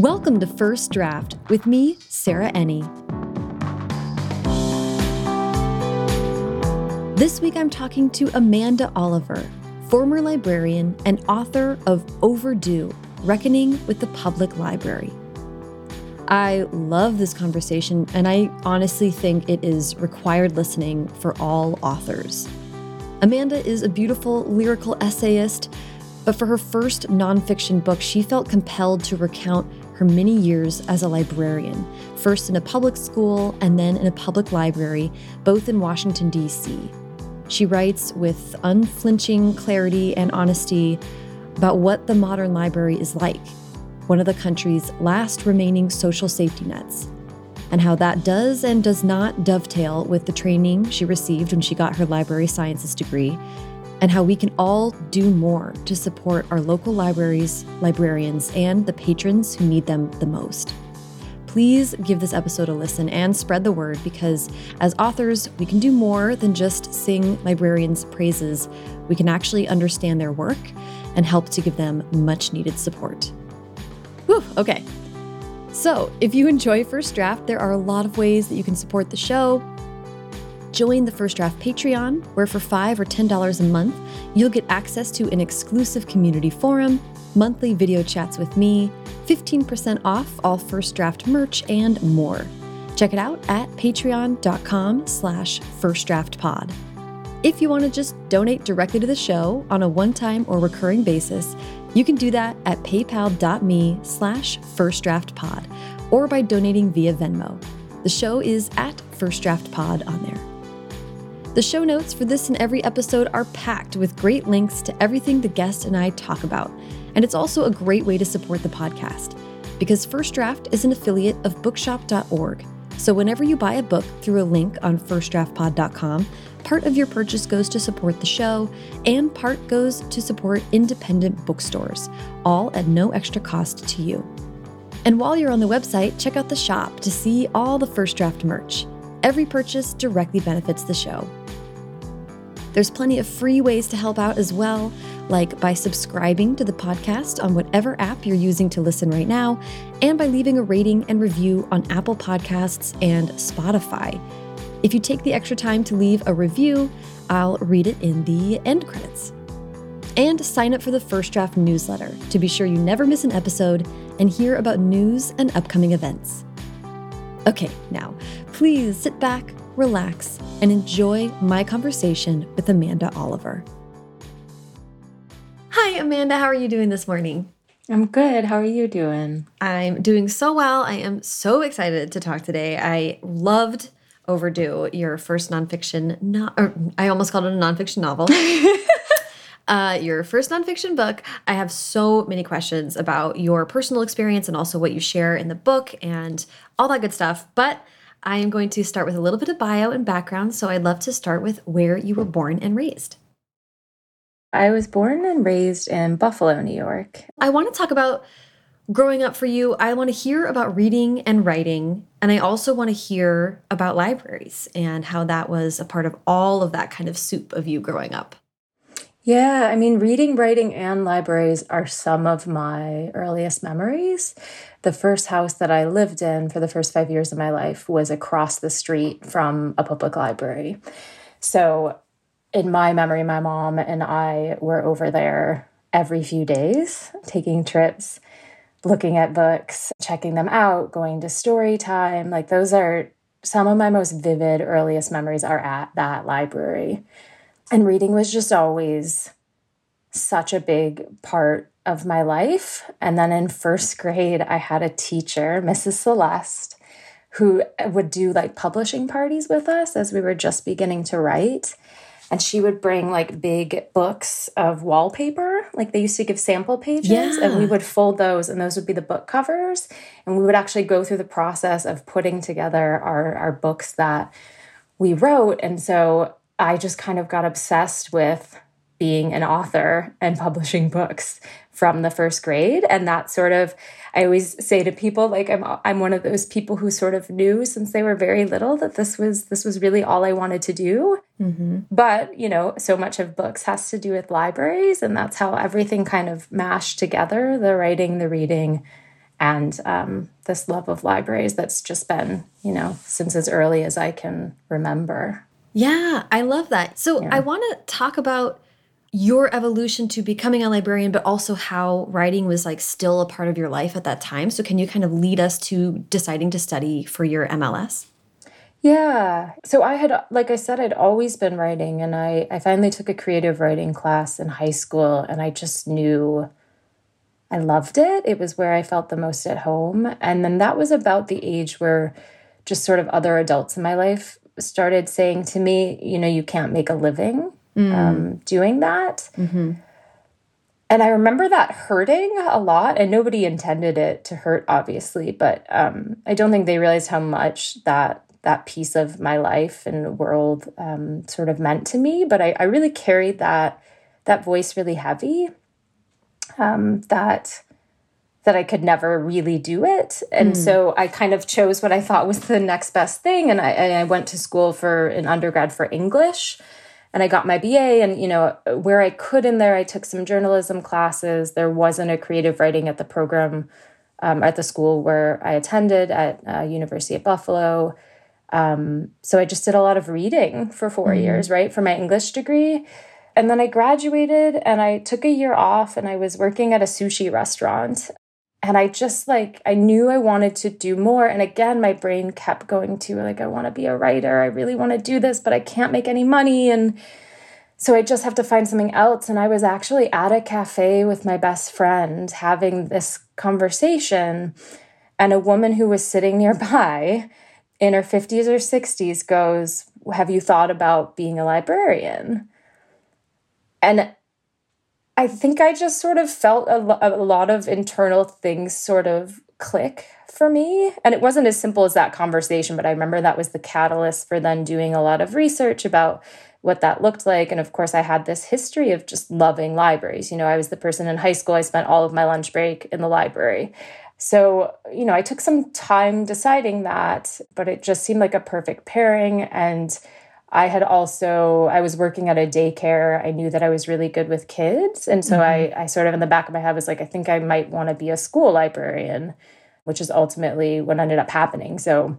Welcome to First Draft with me, Sarah Enni. This week I'm talking to Amanda Oliver, former librarian and author of Overdue Reckoning with the Public Library. I love this conversation, and I honestly think it is required listening for all authors. Amanda is a beautiful lyrical essayist, but for her first nonfiction book, she felt compelled to recount her many years as a librarian, first in a public school and then in a public library, both in Washington, D.C. She writes with unflinching clarity and honesty about what the modern library is like one of the country's last remaining social safety nets, and how that does and does not dovetail with the training she received when she got her library sciences degree, and how we can all do more to support our local libraries, librarians, and the patrons who need them the most. Please give this episode a listen and spread the word because, as authors, we can do more than just sing librarians' praises. We can actually understand their work and help to give them much needed support. Whew, okay. So, if you enjoy First Draft, there are a lot of ways that you can support the show. Join the First Draft Patreon, where for 5 or $10 a month, you'll get access to an exclusive community forum, monthly video chats with me, 15% off all First Draft merch, and more. Check it out at patreon.com slash firstdraftpod. If you want to just donate directly to the show on a one-time or recurring basis, you can do that at paypal.me slash firstdraftpod or by donating via Venmo. The show is at First Draft Pod on there. The show notes for this and every episode are packed with great links to everything the guest and I talk about. And it's also a great way to support the podcast because First Draft is an affiliate of bookshop.org. So whenever you buy a book through a link on firstdraftpod.com, part of your purchase goes to support the show, and part goes to support independent bookstores, all at no extra cost to you. And while you're on the website, check out the shop to see all the First Draft merch. Every purchase directly benefits the show. There's plenty of free ways to help out as well, like by subscribing to the podcast on whatever app you're using to listen right now, and by leaving a rating and review on Apple Podcasts and Spotify. If you take the extra time to leave a review, I'll read it in the end credits. And sign up for the First Draft newsletter to be sure you never miss an episode and hear about news and upcoming events. Okay, now, please sit back, relax, and enjoy my conversation with Amanda Oliver. Hi, Amanda. How are you doing this morning? I'm good. How are you doing? I'm doing so well. I am so excited to talk today. I loved Overdue, your first nonfiction, not, or I almost called it a nonfiction novel. uh, your first nonfiction book. I have so many questions about your personal experience and also what you share in the book and all that good stuff. But I am going to start with a little bit of bio and background. So I'd love to start with where you were born and raised. I was born and raised in Buffalo, New York. I want to talk about growing up for you, I want to hear about reading and writing. And I also want to hear about libraries and how that was a part of all of that kind of soup of you growing up. Yeah, I mean, reading, writing, and libraries are some of my earliest memories. The first house that I lived in for the first five years of my life was across the street from a public library. So, in my memory, my mom and I were over there every few days, taking trips looking at books, checking them out, going to story time. Like those are some of my most vivid earliest memories are at that library. And reading was just always such a big part of my life. And then in first grade, I had a teacher, Mrs. Celeste, who would do like publishing parties with us as we were just beginning to write and she would bring like big books of wallpaper like they used to give sample pages yeah. and we would fold those and those would be the book covers and we would actually go through the process of putting together our, our books that we wrote and so i just kind of got obsessed with being an author and publishing books from the first grade and that sort of i always say to people like i'm i'm one of those people who sort of knew since they were very little that this was this was really all i wanted to do mm-hmm. but you know so much of books has to do with libraries and that's how everything kind of mashed together the writing the reading and um, this love of libraries that's just been, you know, since as early as I can remember. Yeah, I love that. So yeah. I want to talk about your evolution to becoming a librarian, but also how writing was like still a part of your life at that time. So can you kind of lead us to deciding to study for your MLS? Yeah. So I had, like I said, I'd always been writing, and I, I finally took a creative writing class in high school, and I just knew I loved it. It was where I felt the most at home. And then that was about the age where just sort of other adults in my life started saying to me, you know, you can't make a living mm. um, doing that. Mm-hmm. And I remember that hurting a lot, and nobody intended it to hurt, obviously, but um, I don't think they realized how much that that piece of my life and world um, sort of meant to me. But I, I really carried that that voice really heavy. Um, that that I could never really do it. And mm. so I kind of chose what I thought was the next best thing. And I, and I went to school for an undergrad for English and I got my BA. And, you know, where I could in there, I took some journalism classes. There wasn't a creative writing at the program um, at the school where I attended at uh, University of Buffalo. Um, so I just did a lot of reading for 4 mm-hmm. years, right, for my English degree. And then I graduated and I took a year off and I was working at a sushi restaurant. And I just like, I knew I wanted to do more. And again, my brain kept going to like, I want to be a writer. I really want to do this, but I can't make any money. And so I just have to find something else. And I was actually at a cafe with my best friend having this conversation. And a woman who was sitting nearby in her 50s or 60s goes, Have you thought about being a librarian? And I think I just sort of felt a, lo- a lot of internal things sort of click for me. And it wasn't as simple as that conversation, but I remember that was the catalyst for then doing a lot of research about what that looked like. And of course, I had this history of just loving libraries. You know, I was the person in high school, I spent all of my lunch break in the library. So, you know, I took some time deciding that, but it just seemed like a perfect pairing. And I had also, I was working at a daycare. I knew that I was really good with kids. And so mm-hmm. I, I sort of in the back of my head was like, I think I might want to be a school librarian, which is ultimately what ended up happening. So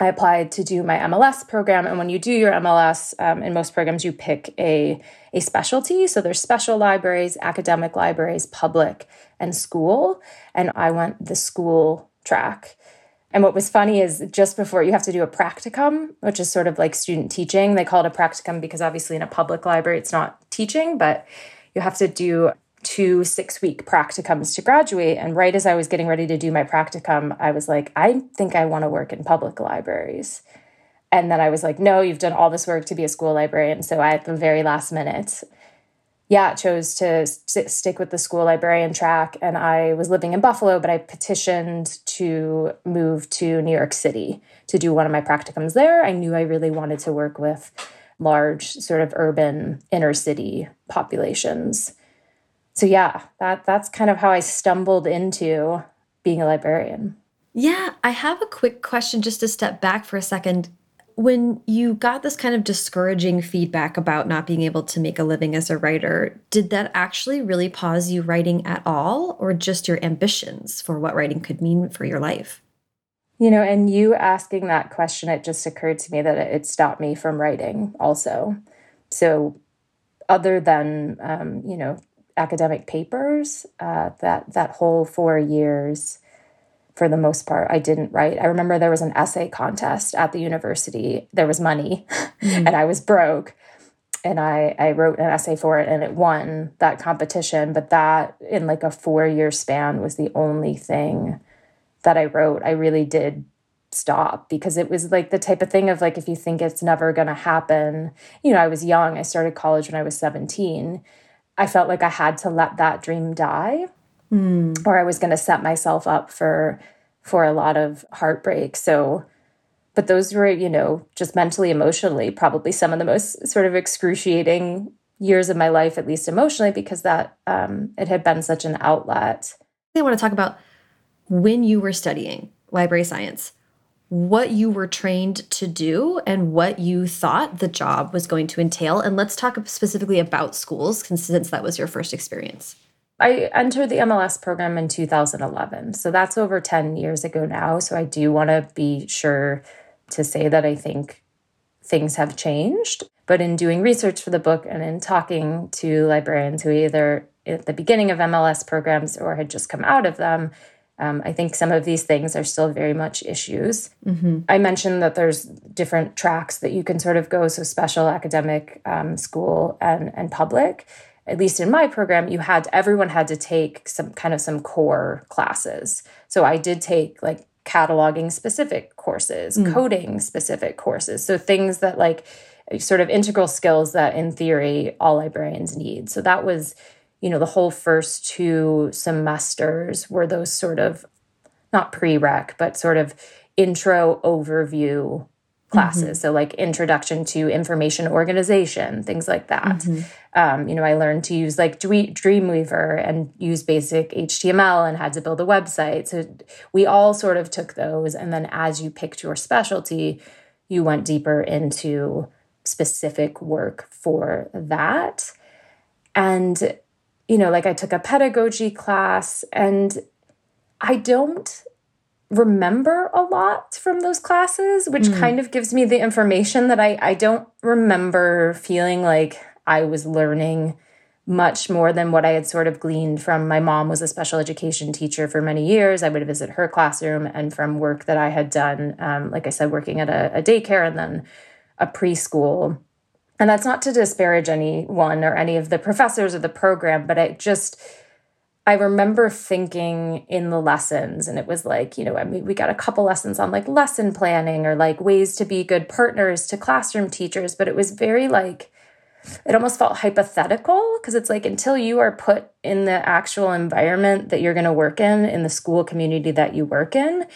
I applied to do my MLS program. And when you do your MLS, um, in most programs, you pick a, a specialty. So there's special libraries, academic libraries, public, and school. And I went the school track. And what was funny is just before you have to do a practicum, which is sort of like student teaching. They call it a practicum because obviously in a public library, it's not teaching, but you have to do two six week practicums to graduate. And right as I was getting ready to do my practicum, I was like, I think I want to work in public libraries. And then I was like, no, you've done all this work to be a school librarian. So I, at the very last minute, yeah, chose to st- stick with the school librarian track. And I was living in Buffalo, but I petitioned to move to New York City to do one of my practicums there. I knew I really wanted to work with large, sort of urban inner city populations so yeah, that that's kind of how I stumbled into being a librarian. Yeah, I have a quick question just to step back for a second. When you got this kind of discouraging feedback about not being able to make a living as a writer, did that actually really pause you writing at all, or just your ambitions for what writing could mean for your life? You know, and you asking that question, it just occurred to me that it stopped me from writing also. So, other than, um, you know, academic papers. Uh, that that whole four years, for the most part, I didn't write. I remember there was an essay contest at the university. There was money, mm. and I was broke. And I, I wrote an essay for it and it won that competition. But that, in like a four year span, was the only thing that I wrote. I really did stop because it was like the type of thing of like if you think it's never going to happen you know i was young i started college when i was 17 I felt like I had to let that dream die mm. or I was going to set myself up for for a lot of heartbreak. So but those were, you know, just mentally emotionally probably some of the most sort of excruciating years of my life at least emotionally because that um it had been such an outlet. I want to talk about when you were studying library science what you were trained to do and what you thought the job was going to entail. And let's talk specifically about schools, since that was your first experience. I entered the MLS program in 2011. So that's over 10 years ago now. So I do want to be sure to say that I think things have changed. But in doing research for the book and in talking to librarians who either at the beginning of MLS programs or had just come out of them, um, I think some of these things are still very much issues. Mm-hmm. I mentioned that there's different tracks that you can sort of go, so special, academic, um, school, and and public. At least in my program, you had everyone had to take some kind of some core classes. So I did take like cataloging specific courses, mm. coding specific courses. So things that like sort of integral skills that in theory all librarians need. So that was, you know, the whole first two semesters were those sort of not prereq, but sort of intro overview classes. Mm-hmm. So, like introduction to information organization, things like that. Mm-hmm. Um, you know, I learned to use like Dreamweaver and use basic HTML and had to build a website. So, we all sort of took those. And then, as you picked your specialty, you went deeper into specific work for that. And, you know, like I took a pedagogy class and I don't remember a lot from those classes, which mm. kind of gives me the information that I, I don't remember feeling like I was learning much more than what I had sort of gleaned from my mom was a special education teacher for many years. I would visit her classroom and from work that I had done, um, like I said, working at a, a daycare and then a preschool. And that's not to disparage anyone or any of the professors of the program, but it just I remember thinking in the lessons, and it was like, you know, I mean, we got a couple lessons on like lesson planning or like ways to be good partners to classroom teachers, but it was very like, it almost felt hypothetical because it's like until you are put in the actual environment that you're going to work in, in the school community that you work in,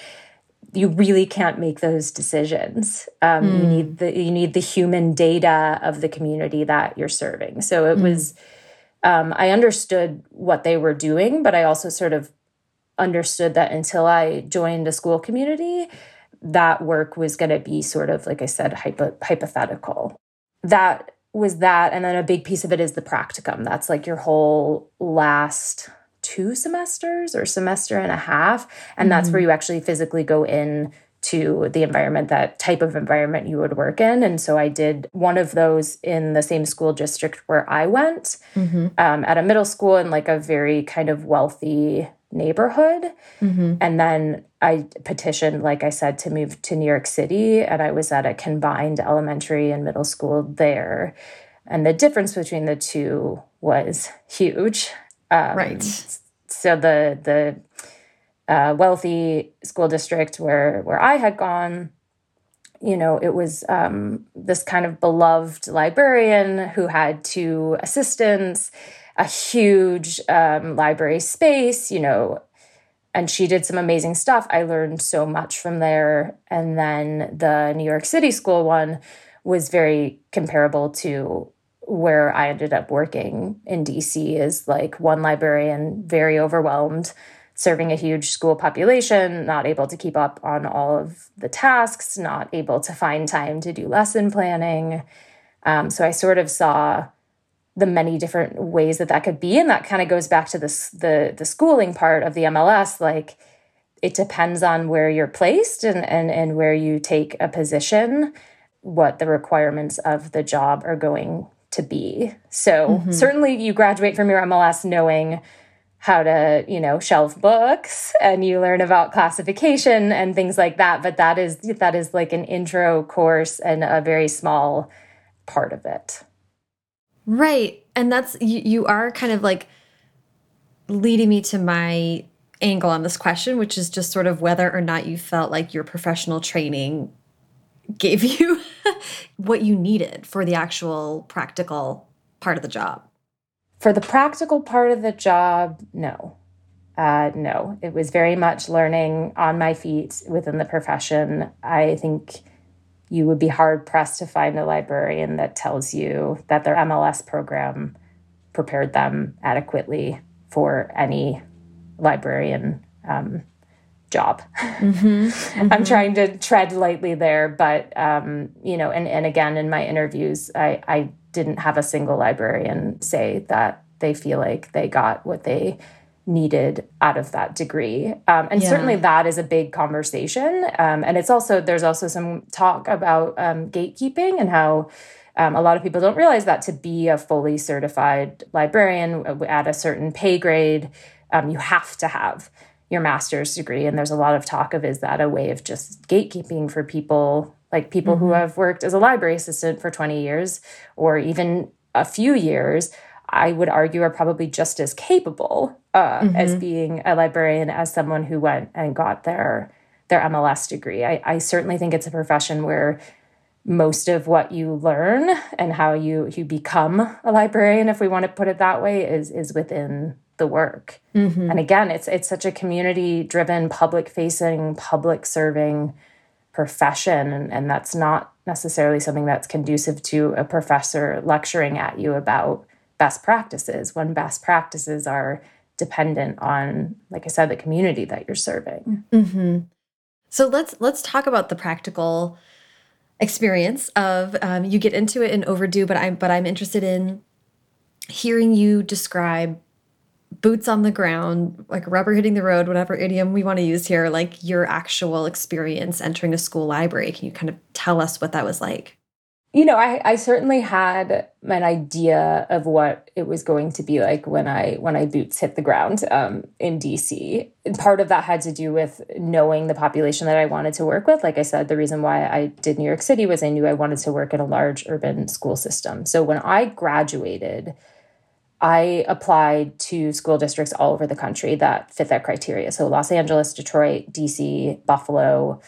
you really can't make those decisions. Um, mm. You hmm. need the you need the human data of the community that you're serving. So it mm. was um, I understood what they were doing, but I also sort of understood that until I joined a school community, that work was going to be sort of, like I said, hypo- hypothetical. That was that. And then a big piece of it is the practicum. That's like your whole last two semesters or semester and a half. And mm-hmm. that's where mm-hmm. you actually physically go in to the environment, that type of environment you would work in. And so I did one of those in the same school district where I went mm-hmm. um, at a middle school in like a very kind of wealthy neighborhood. Mm-hmm. And then I petitioned, like I said, to move to New York City. And I was at a combined elementary and middle school there. And the difference between the two was huge. Um, right. So the, the, uh, wealthy school district where where I had gone, you know, it was um, this kind of beloved librarian who had two assistants, a huge um, library space, you know, and she did some amazing stuff. I learned so much from there. And then the New York City school one was very comparable to where I ended up working in DC is like one librarian very overwhelmed serving a huge school population, not able to keep up on all of the tasks, not able to find time to do lesson planning. Um, so I sort of saw the many different ways that that could be, and that kind of goes back to this the the schooling part of the MLS. Like it depends on where you're placed and and and where you take a position, what the requirements of the job are going to be. So mm-hmm. certainly, you graduate from your MLS knowing how to, you know, shelf books and you learn about classification and things like that, but that is that is like an intro course and a very small part of it. Right. And that's you, you are kind of like leading me to my angle on this question, which is just sort of whether or not you felt like your professional training gave you what you needed for the actual practical part of the job. For the practical part of the job, no. Uh, no, it was very much learning on my feet within the profession. I think you would be hard pressed to find a librarian that tells you that their MLS program prepared them adequately for any librarian um, job. Mm-hmm, mm-hmm. I'm trying to tread lightly there, but um, you know, and and again in my interviews, I I didn't have a single librarian say that they feel like they got what they needed out of that degree. Um, and yeah. certainly that is a big conversation. Um, and it's also, there's also some talk about um, gatekeeping and how um, a lot of people don't realize that to be a fully certified librarian at a certain pay grade, um, you have to have your master's degree. And there's a lot of talk of is that a way of just gatekeeping for people, like people mm-hmm. who have worked as a library assistant for 20 years or even a few years I would argue are probably just as capable uh, mm-hmm. as being a librarian as someone who went and got their their MLS degree. I, I certainly think it's a profession where most of what you learn and how you you become a librarian, if we want to put it that way, is is within the work. Mm-hmm. And again, it's it's such a community driven, public facing, public serving profession, and, and that's not necessarily something that's conducive to a professor lecturing at you about best practices when best practices are dependent on like i said the community that you're serving mm -hmm. so let's let's talk about the practical experience of um, you get into it in overdue but i'm but i'm interested in hearing you describe boots on the ground like rubber hitting the road whatever idiom we want to use here like your actual experience entering a school library can you kind of tell us what that was like you know, I, I certainly had an idea of what it was going to be like when I when I boots hit the ground um, in DC. Part of that had to do with knowing the population that I wanted to work with. Like I said, the reason why I did New York City was I knew I wanted to work in a large urban school system. So when I graduated, I applied to school districts all over the country that fit that criteria. So Los Angeles, Detroit, DC, Buffalo,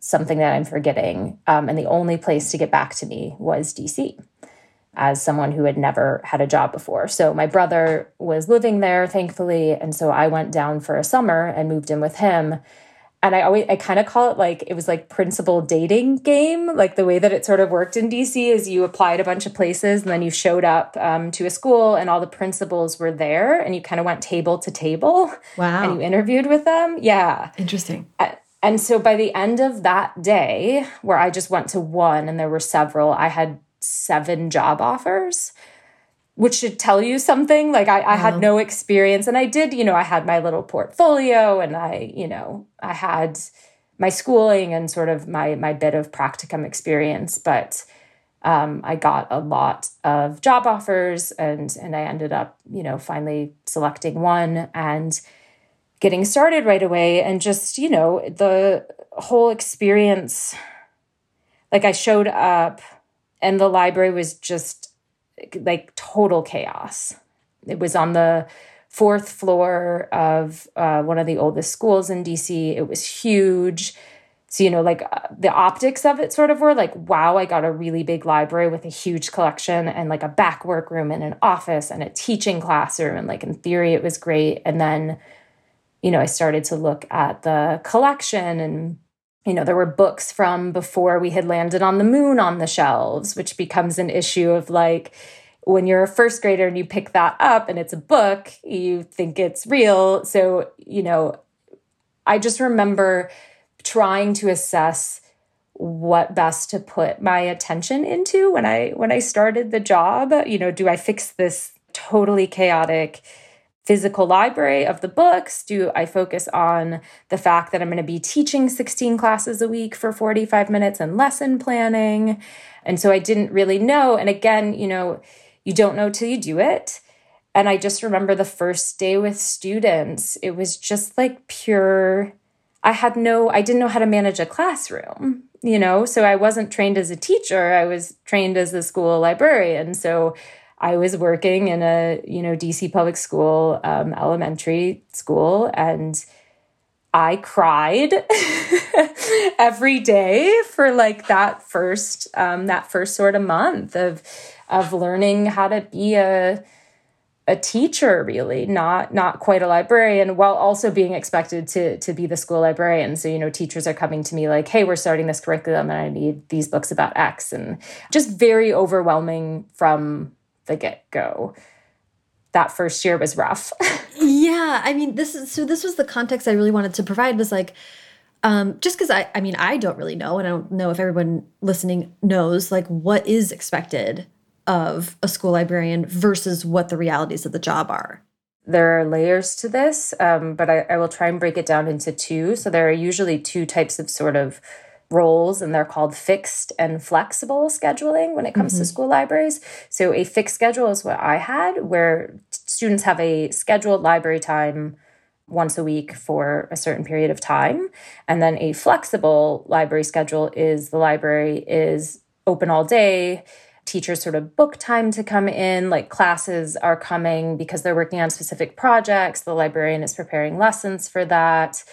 something that I'm forgetting. Um, and the only place to get back to me was DC as someone who had never had a job before. So my brother was living there, thankfully. And so I went down for a summer and moved in with him. And I always, I kind of call it like, it was like principal dating game. Like the way that it sort of worked in DC is you applied a bunch of places and then you showed up um, to a school and all the principals were there and you kind of went table to table. Wow. And you interviewed with them. Yeah. Interesting. And so by the end of that day, where I just went to one and there were several, I had seven job offers, which should tell you something. Like I, I had no experience. And I did, you know, I had my little portfolio and I, you know, I had my schooling and sort of my my bit of practicum experience. But um, I got a lot of job offers and and I ended up, you know, finally selecting one and getting started right away and just, you know, the whole experience like I showed up and the library was just like total chaos. It was on the fourth floor of uh, one of the oldest schools in DC. It was huge. So, you know, like uh, the optics of it sort of were like, wow, I got a really big library with a huge collection and like a back workroom and an office and a teaching classroom. And like in theory, it was great. And then you know, I started to look at the collection and you know, there were books from before we had landed on the moon on the shelves, which becomes an issue of like when you're a first grader and you pick that up and it's a book, you think it's real. So, you know, I just remember trying to assess what best to put my attention into when I when I started the job. You know, do I fix this totally chaotic physical library of the books? Do I focus on the fact that I'm going to be teaching 16 classes a week for 45 minutes and lesson planning? And so I didn't really know. And again, you know, you don't know till you do it. And I just remember the first day with students, it was just like pure. I had no, I didn't know how to manage a classroom, you know? So I wasn't trained as a teacher, I was trained as a school librarian. So I was working in a you know DC public school um, elementary school, and I cried every day for like that first um, that first sort of month of of learning how to be a a teacher really not not quite a librarian while also being expected to to be the school librarian. So you know teachers are coming to me like hey we're starting this curriculum and i need these books about x and just very overwhelming from the get go. That first year was rough. yeah, I mean, this is so. This was the context I really wanted to provide. Was like, um, just because I, I mean, I don't really know, and I don't know if everyone listening knows, like, what is expected of a school librarian versus what the realities of the job are? There are layers to this, um, but I, I will try and break it down into two. So there are usually two types of sort of roles and they're called fixed and flexible scheduling when it comes mm -hmm. to mm-hmm. school libraries. So a fixed schedule is what I had where students have a scheduled library time once a week for a certain period of time. And then a flexible library schedule is the library is open all day. Teachers sort of book time to come in, like classes are coming because they're working on specific projects. The librarian is preparing lessons for that.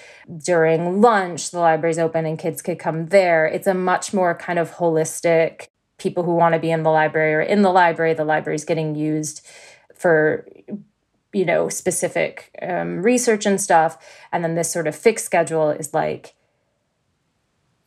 During lunch, the library's open and kids could come there. It's a much more kind of holistic, people who want to be in the library or in the library, the library's getting used for you know, specific um, research and stuff. And then this sort of fixed schedule is like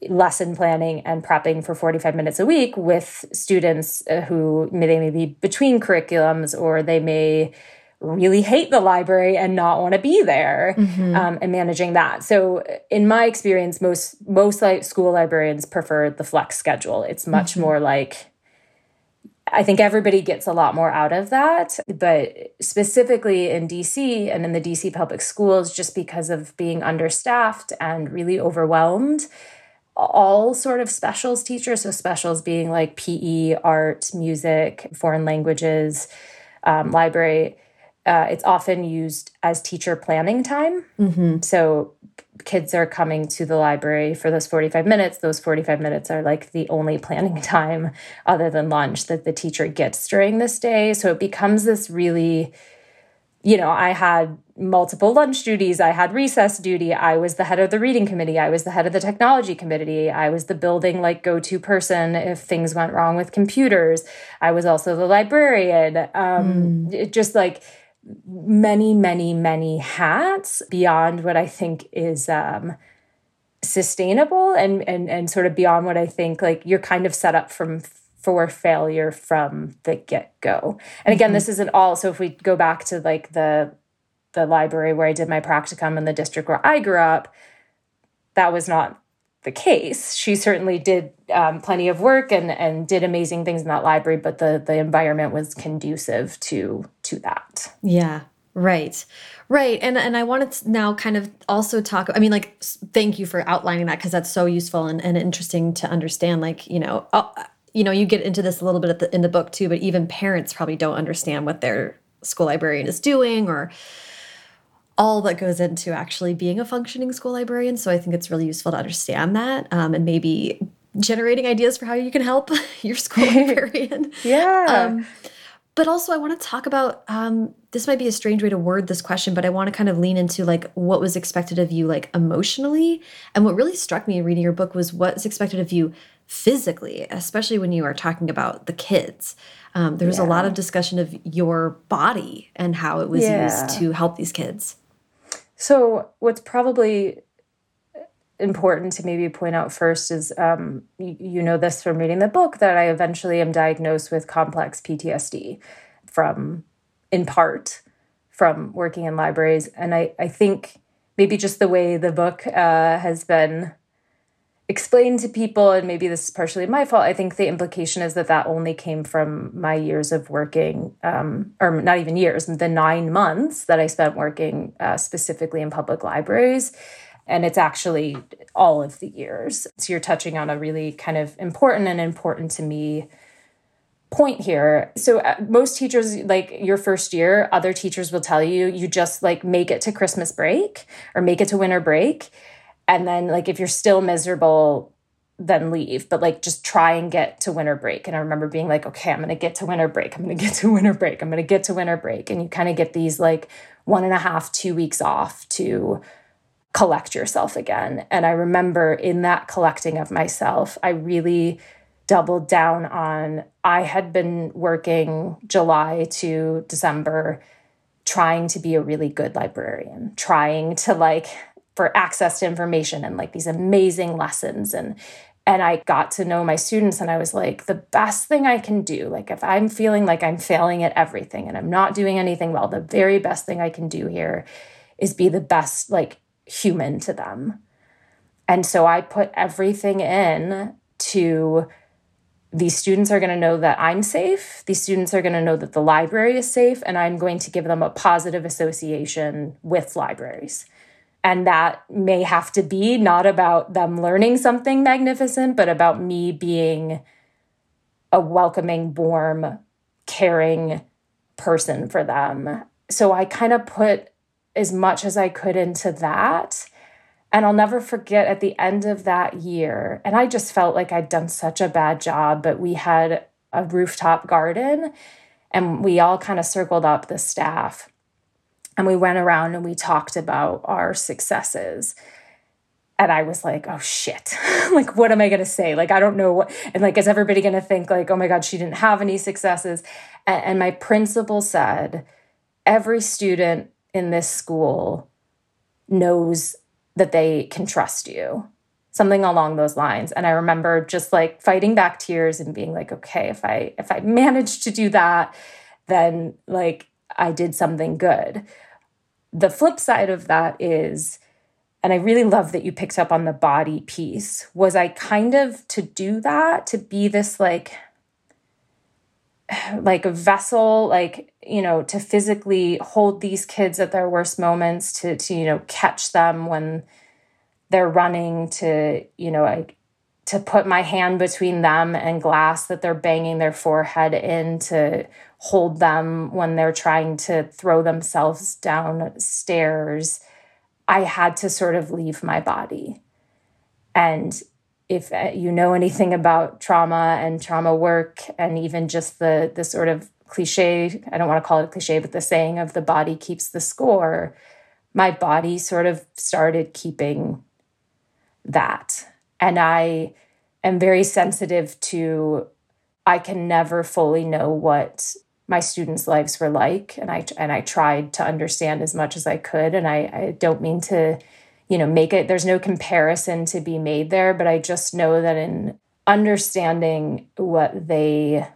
lesson planning and prepping for 45 minutes a week with students uh, who may, they may be between curriculums or they may really hate the library and not want to be there mm-hmm. um, and managing that so in my experience most most like school librarians prefer the flex schedule it's much mm-hmm. more like I think everybody gets a lot more out of that. But specifically in DC and in the DC public schools, just because of being understaffed and really overwhelmed, all sort of specials teachers, so specials being like PE, art, music, foreign languages, um, library, uh, it's often used as teacher planning time. Mm-hmm. So kids are coming to the library for those 45 minutes. Those 45 minutes are like the only planning time other than lunch that the teacher gets during this day. So it becomes this really, you know, I had multiple lunch duties. I had recess duty. I was the head of the reading committee. I was the head of the technology committee. I was the building like go to person if things went wrong with computers. I was also the librarian. Um, mm. It just like, many, many, many hats beyond what I think is um, sustainable and, and, and sort of beyond what I think like you're kind of set up from for failure from the get-go. And again, mm-hmm. this isn't all. So if we go back to like the the library where I did my practicum in the district where I grew up, that was not the case. She certainly did um, plenty of work and and did amazing things in that library, but the the environment was conducive to to that. Yeah, right. Right. And and I wanted to now kind of also talk I mean like thank you for outlining that because that's so useful and, and interesting to understand like, you know, uh, you know, you get into this a little bit the, in the book too, but even parents probably don't understand what their school librarian is doing or all that goes into actually being a functioning school librarian. So I think it's really useful to understand that um, and maybe generating ideas for how you can help your school librarian. yeah. Um, but also, I want to talk about um, this might be a strange way to word this question, but I want to kind of lean into like what was expected of you, like emotionally. And what really struck me in reading your book was what's expected of you physically, especially when you are talking about the kids. Um, there was yeah. a lot of discussion of your body and how it was yeah. used to help these kids. So, what's probably important to maybe point out first is um, you, you know this from reading the book that I eventually am diagnosed with complex PTSD from, in part, from working in libraries. And I, I think maybe just the way the book uh, has been explained to people, and maybe this is partially my fault. I think the implication is that that only came from my years of working, um, or not even years, the nine months that I spent working uh, specifically in public libraries. And it's actually all of the years. So you're touching on a really kind of important and important to me point here. So uh, most teachers like your first year, other teachers will tell you you just like make it to Christmas break or make it to winter break and then like if you're still miserable then leave. But like just try and get to winter break. And i remember being like okay i'm gonna get to winter break. I'm gonna get to winter break. I'm gonna get to winter break. And you kind of get these like one and a half two weeks off to collect yourself again. And i remember in that collecting of myself i really doubled down on i had been working july to december trying to be a really good librarian trying to like for access to information and like these amazing lessons and and I got to know my students and I was like the best thing I can do like if I'm feeling like I'm failing at everything and I'm not doing anything well the very best thing I can do here is be the best like human to them. And so I put everything in to these students are going to know that I'm safe. These students are going to know that the library is safe, and I'm going to give them a positive association with libraries. And that may have to be not about them learning something magnificent, but about me being a welcoming, warm, caring person for them. So I kind of put as much as I could into that. And I'll never forget at the end of that year, and I just felt like I'd done such a bad job, but we had a rooftop garden and we all kind of circled up the staff and we went around and we talked about our successes and I was like, oh shit, like, what am I going to say? Like, I don't know what, and like, is everybody going to think, like, oh my God, she didn't have any successes? And, and my principal said, every student in this school knows that they can trust you, something along those lines. And I remember just like fighting back tears and being like, okay, if I, if I managed to do that, then like I did something good. The flip side of that is, and I really love that you picked up on the body piece, was I kind of to do that, to be this like, like a vessel, like, you know, to physically hold these kids at their worst moments, to, to, you know, catch them when they're running, to, you know, I, to put my hand between them and glass that they're banging their forehead in to hold them when they're trying to throw themselves down stairs I had to sort of leave my body. And if uh, you know anything about trauma and trauma work and even just the the sort of cliche, I don't want to call it a cliche, but the saying of the body keeps the score, my body sort of started keeping that. And I am very sensitive to I can never fully know what my students' lives were like, and I and I tried to understand as much as I could. And I, I don't mean to, you know, make it. There's no comparison to be made there, but I just know that in understanding what they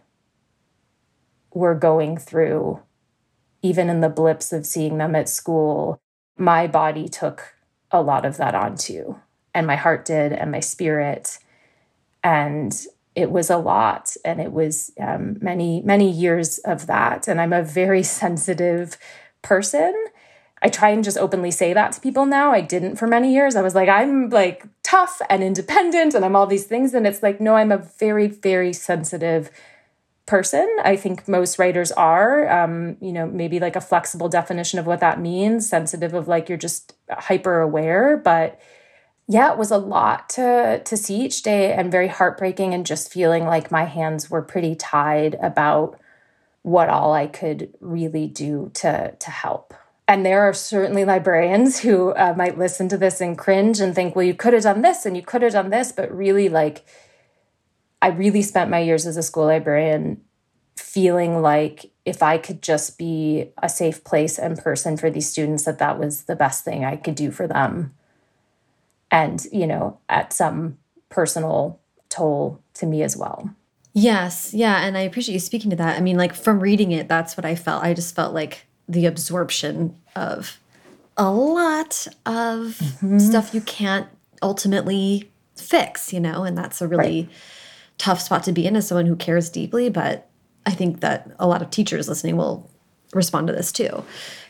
were going through, even in the blips of seeing them at school, my body took a lot of that onto, and my heart did, and my spirit, and it was a lot and it was um, many many years of that and i'm a very sensitive person. I try and just openly say that to people now. I didn't for many years. I was like i'm like tough and independent and i'm all these things and it's like no i'm a very very sensitive person. I think most writers are um, you know maybe like a flexible definition of what that means sensitive of like you're just hyper aware but yeah, it was a lot to to see each day and very heartbreaking and just feeling like my hands were pretty tied about what all I could really do to to help. And there are certainly librarians who uh, might listen to this and cringe and think, well, you could have done this and you could have done this. But really, like, I really spent my years as a school librarian feeling like if I could just be a safe place and person for these students, that that was the best thing I could do for them and, you know, at some personal toll to me as well. Yes. Yeah. And I appreciate you speaking to that. I mean, like from reading it, that's what I felt. I just felt like the absorption of a lot of mm -hmm. stuff you can't ultimately fix, you know, and that's a really right. tough spot to be in as someone who cares deeply. But I think that a lot of teachers listening will respond to this too.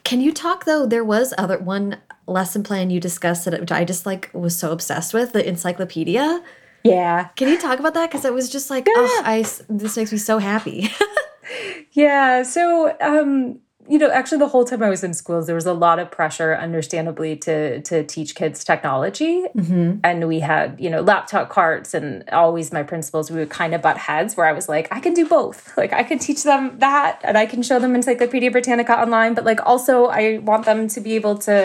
Can you talk though? There was other one lesson plan you discussed that which I just like was so obsessed with the encyclopedia. Yeah. Can you talk about that? Because it was just like, yeah. oh, I this makes me so happy. yeah. So, um, you know, actually, the whole time I was in schools, there was a lot of pressure, understandably, to to teach kids technology, mm -hmm. and we had you know laptop carts, and always my principals we would kind of butt heads, where I was like, I can do both, like I can teach them that, and I can show them Encyclopedia Britannica online, but like also I want them to be able to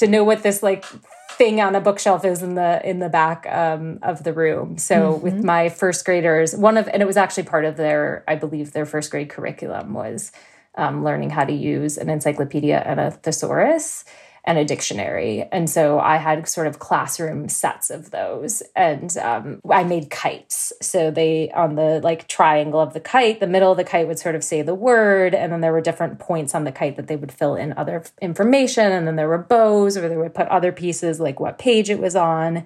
to know what this like thing on a bookshelf is in the in the back um, of the room. So mm -hmm. with my first graders, one of and it was actually part of their, I believe, their first grade curriculum was um, learning how to use an encyclopedia and a thesaurus and a dictionary. And so I had sort of classroom sets of those. And um, I made kites. So they, on the like triangle of the kite, the middle of the kite would sort of say the word. And then there were different points on the kite that they would fill in other information. And then there were bows where they would put other pieces like what page it was on.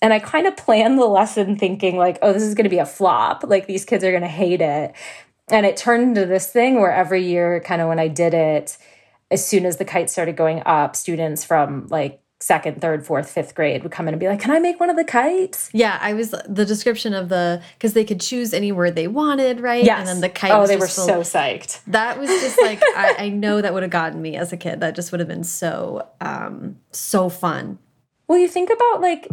And I kind of planned the lesson thinking, like, oh, this is going to be a flop. Like, these kids are going to hate it. And it turned into this thing where every year, kind of when I did it, as soon as the kites started going up, students from like second, third, fourth, fifth grade would come in and be like, "Can I make one of the kites?" Yeah, I was the description of the because they could choose any word they wanted, right? Yes. And then the kite. Oh, they were full, so psyched. That was just like I, I, know that would have gotten me as a kid. That just would have been so um so fun. Well, you think about like.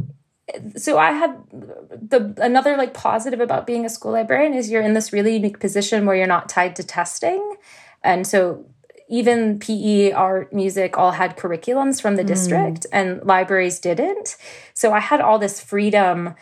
So I had the another like positive about being a school librarian is you're in this really unique position where you're not tied to testing. And so even PE, art, music all had curriculums from the mm. district and libraries didn't. So I had all this freedom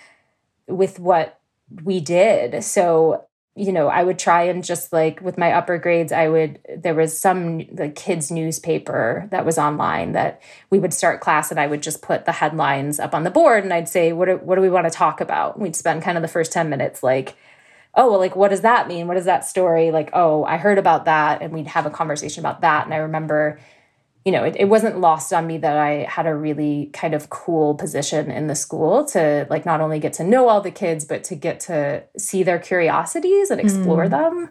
with what we did. So, you know, I would try and just like with my upper grades, I would, there was some like kids' newspaper that was online that we would start class and I would just put the headlines up on the board and I'd say, what do, what do we want to talk about? We'd spend kind of the first 10 minutes like, oh, well, like, what does that mean? What is that story? Like, oh, I heard about that. And we'd have a conversation about that. And I remember, you know, it, it wasn't lost on me that I had a really kind of cool position in the school to like not only get to know all the kids, but to get to see their curiosities and explore mm. them.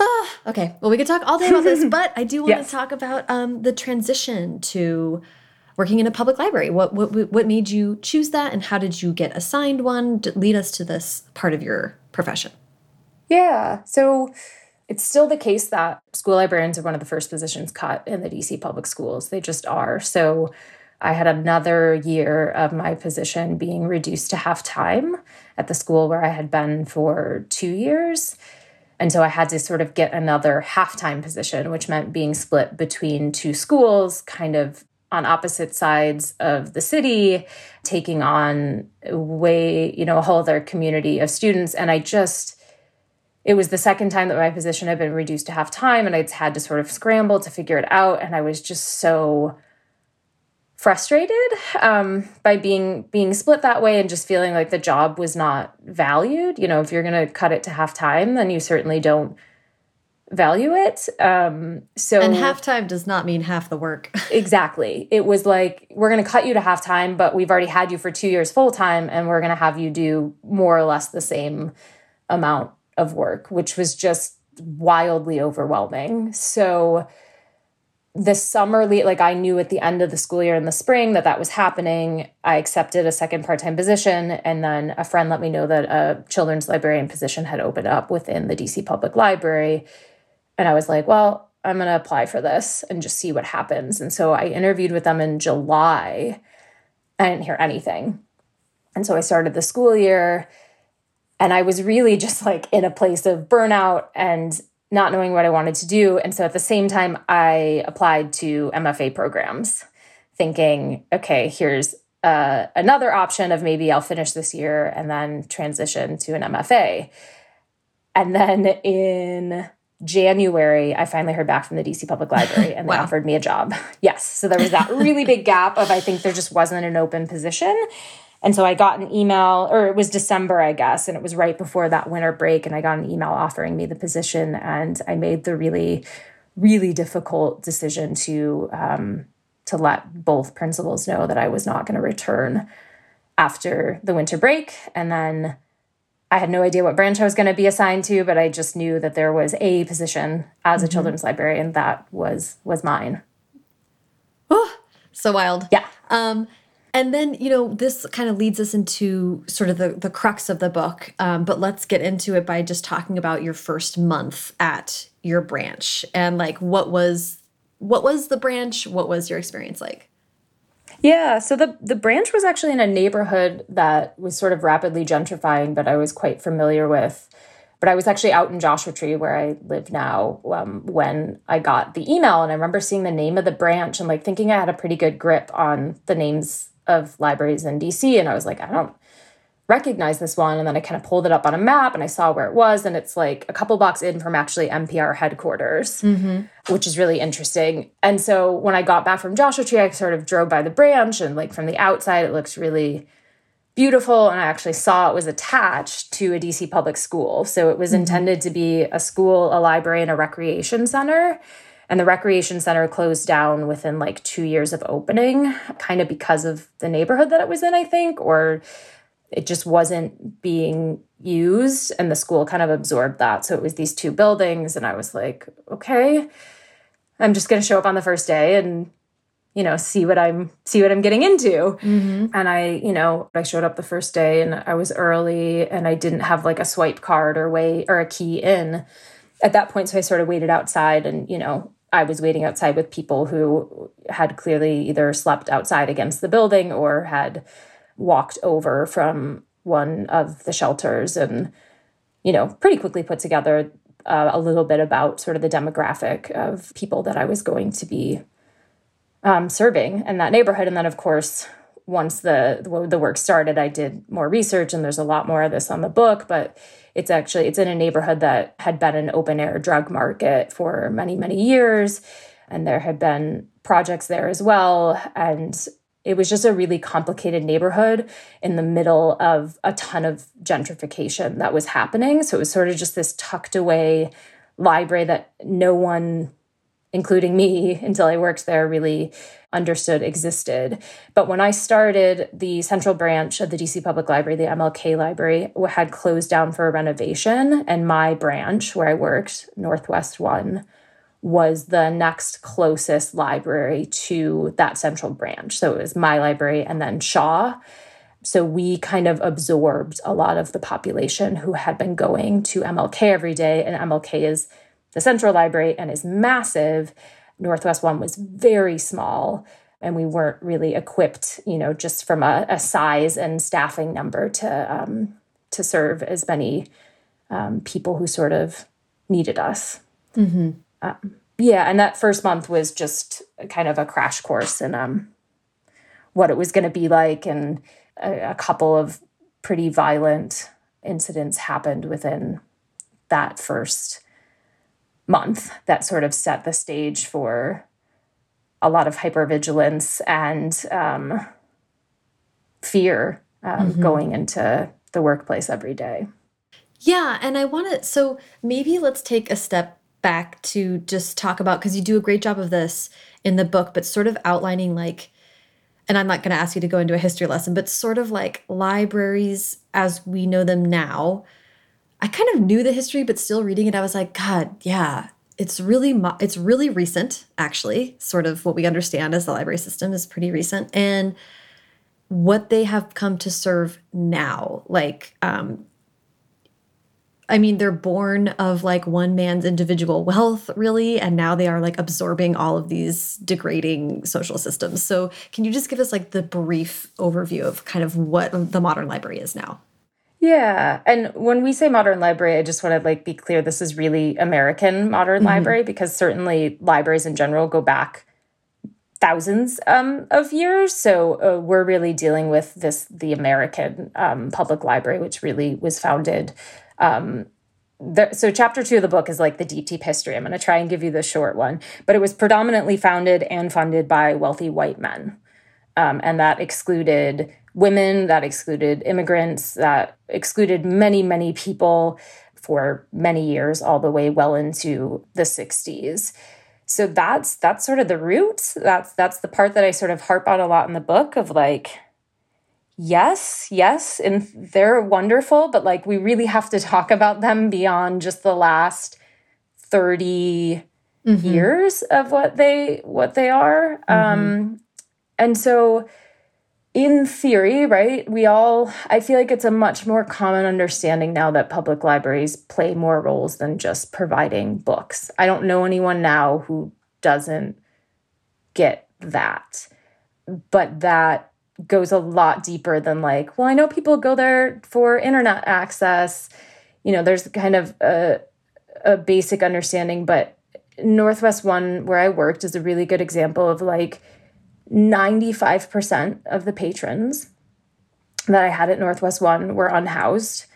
Ah, okay. Well, we could talk all day about this, but I do want yes. to talk about um, the transition to working in a public library. What, what what made you choose that, and how did you get assigned one? To lead us to this part of your profession. Yeah. So it's still the case that school librarians are one of the first positions cut in the DC public schools. They just are. So I had another year of my position being reduced to half time at the school where I had been for two years. And so I had to sort of get another half time position, which meant being split between two schools, kind of on opposite sides of the city, taking on way, you know, a whole other community of students. And I just, it was the second time that my position had been reduced to half time and I'd had to sort of scramble to figure it out. And I was just so frustrated um, by being being split that way and just feeling like the job was not valued. You know, if you're going to cut it to half time, then you certainly don't value it. Um, so and half time does not mean half the work. exactly. It was like we're going to cut you to half time, but we've already had you for two years full time, and we're going to have you do more or less the same amount of work, which was just wildly overwhelming. So the summer like I knew at the end of the school year in the spring that that was happening. I accepted a second part-time position and then a friend let me know that a children's librarian position had opened up within the DC Public Library. And I was like, well, I'm going to apply for this and just see what happens. And so I interviewed with them in July. I didn't hear anything. And so I started the school year and I was really just like in a place of burnout and not knowing what I wanted to do. And so at the same time, I applied to MFA programs, thinking, okay, here's uh, another option of maybe I'll finish this year and then transition to an MFA. And then in January, I finally heard back from the DC Public Library and they wow. offered me a job. Yes. So there was that really big gap of I think there just wasn't an open position. And so I got an email, or it was December, I guess, and it was right before that winter break. And I got an email offering me the position. And I made the really, really difficult decision to um, to let both principals know that I was not going to return after the winter break. And then I had no idea what branch I was going to be assigned to, but I just knew that there was a position as a mm-hmm. children's librarian that was was mine. Oh, so wild. Yeah. Um, and then, you know, this kind of leads us into sort of the, the crux of the book. Um, but let's get into it by just talking about your first month at your branch and like what was what was the branch? What was your experience like? Yeah, so the the branch was actually in a neighborhood that was sort of rapidly gentrifying, but I was quite familiar with. But I was actually out in Joshua Tree, where I live now, um, when I got the email, and I remember seeing the name of the branch and like thinking I had a pretty good grip on the names of libraries in DC. And I was like, I don't recognize this one. And then I kind of pulled it up on a map and I saw where it was. And it's like a couple blocks in from actually NPR headquarters, mm-hmm. which is really interesting. And so when I got back from Joshua Tree, I sort of drove by the branch and like from the outside, it looks really beautiful. And I actually saw it was attached to a DC public school. So it was mm-hmm. intended to be a school, a library, and a recreation center. And the recreation center closed down within like two years of opening, kind of because of the neighborhood that it was in, I think, or it just wasn't being used and the school kind of absorbed that. So it was these two buildings and i was like okay i'm just going to show up on the first day and you know see what i'm see what i'm getting into. Mm-hmm. and i you know i showed up the first day and i was early and i didn't have like a swipe card or way or a key in at that point. So i sort of waited outside and you know i was waiting outside with people who had clearly either slept outside against the building or had walked over from one of the shelters and you know pretty quickly put together uh, a little bit about sort of the demographic of people that i was going to be um, serving in that neighborhood. And then of course once the the work started i did more research and there's a lot more of this on the book but it's actually it's in a neighborhood that had been an open air drug market for many many years and there had been projects there as well and it was just a really complicated neighborhood in the middle of a ton of gentrification that was happening. So it was sort of just this tucked away library that no one, including me, until I worked there, really understood existed. But when I started, the central branch of the DC Public Library, the MLK Library, had closed down for a renovation. And my branch, where I worked, Northwest One, was the next closest library to that central branch. So it was my library and then Shaw. So we kind of absorbed a lot of the population who had been going to MLK every day. And MLK is the central library and is massive. Northwest One was very small. And we weren't really equipped, you know, just from a, a size and staffing number to um, to serve as many um, people who sort of needed us. Mm-hmm. Um, yeah, and that first month was just kind of a crash course in um, what it was going to be like, and a, a couple of pretty violent incidents happened within that first month that sort of set the stage for a lot of hypervigilance and um, fear um, mm-hmm. going into the workplace every day. Yeah, and I want to so maybe let's take a step back to just talk about because you do a great job of this in the book, but sort of outlining like, and I'm not going to ask you to go into a history lesson, but sort of like libraries as we know them now. I kind of knew the history, but still reading it, I was like, God, yeah, it's really it's really recent, actually. Sort of what we understand as the library system is pretty recent, and what they have come to serve now, like um, I mean, they're born of like one man's individual wealth, really, and now they are like absorbing all of these degrading social systems. So, can you just give us like the brief overview of kind of what the modern library is now? Yeah, and when we say modern library, I just want to like be clear this is really American modern mm -hmm. library because certainly libraries in general go back thousands um, of years. So uh, we're really dealing with this the American um, public library, which really was founded um, the, so chapter two of the book is like the deep deep history i'm going to try and give you the short one but it was predominantly founded and funded by wealthy white men um, and that excluded women that excluded immigrants that excluded many many people for many years all the way well into the 60s so that's that's sort of the root. that's that's the part that i sort of harp on a lot in the book of like yes, yes, and they're wonderful, but like we really have to talk about them beyond just the last 30 mm-hmm. years of what they what they are. Mm-hmm. Um and so in theory, right, we all, I feel like it's a much more common understanding now that public libraries play more roles than just providing books. I don't know anyone now who doesn't get that. But that goes a lot deeper than like, well, I know people go there for internet access. You know, there's kind of a, a basic understanding, but Northwest One, where I worked, is a really good example of like 95% of the patrons that I had at Northwest One were unhoused.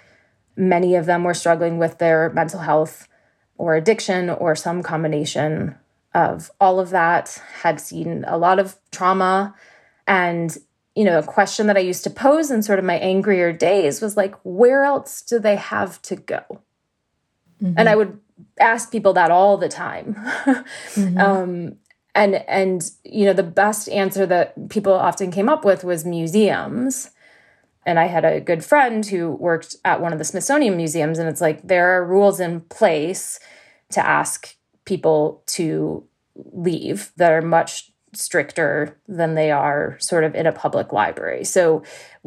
Many of them were struggling with their mental health or addiction or some combination of all of that, had seen a lot of trauma. And you know, a question that I used to pose in sort of my angrier days was like, where else do they have to go? Mm-hmm. And I would ask people that all the time. mm-hmm. um, and and you know, the best answer that people often came up with was museums. And I had a good friend who worked at one of the Smithsonian museums, and it's like there are rules in place to ask people to leave that are much stricter than they are sort of in a public library. So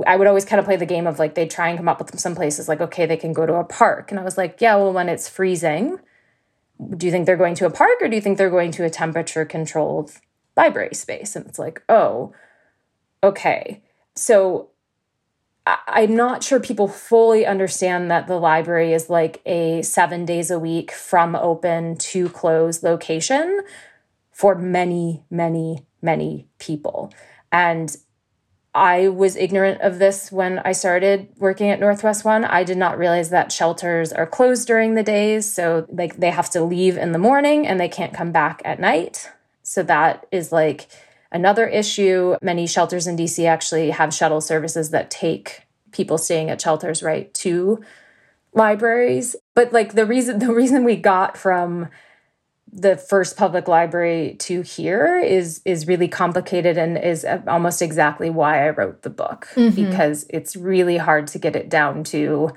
I would always kind of play the game of like they try and come up with some places like okay they can go to a park and I was like yeah well when it's freezing do you think they're going to a park or do you think they're going to a temperature controlled library space and it's like oh okay so I'm not sure people fully understand that the library is like a seven days a week from open to close location for many, many, many people. And I was ignorant of this when I started working at Northwest One. I did not realize that shelters are closed during the days. So, like, they have to leave in the morning and they can't come back at night. So, that is like another issue. Many shelters in DC actually have shuttle services that take people staying at shelters right to libraries. But, like, the reason, the reason we got from the first public library to here is really complicated and is almost exactly why I wrote the book mm-hmm. because it's really hard to get it down to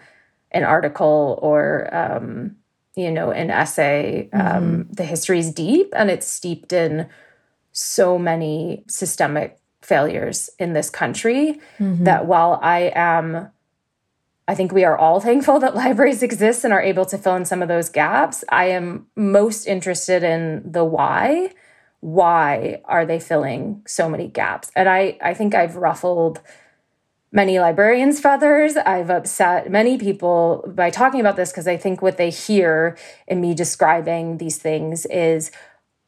an article or um, you know an essay. Mm-hmm. Um, the history is deep and it's steeped in so many systemic failures in this country mm-hmm. that while I am I think we are all thankful that libraries exist and are able to fill in some of those gaps. I am most interested in the why. Why are they filling so many gaps? And I, I think I've ruffled many librarians' feathers. I've upset many people by talking about this because I think what they hear in me describing these things is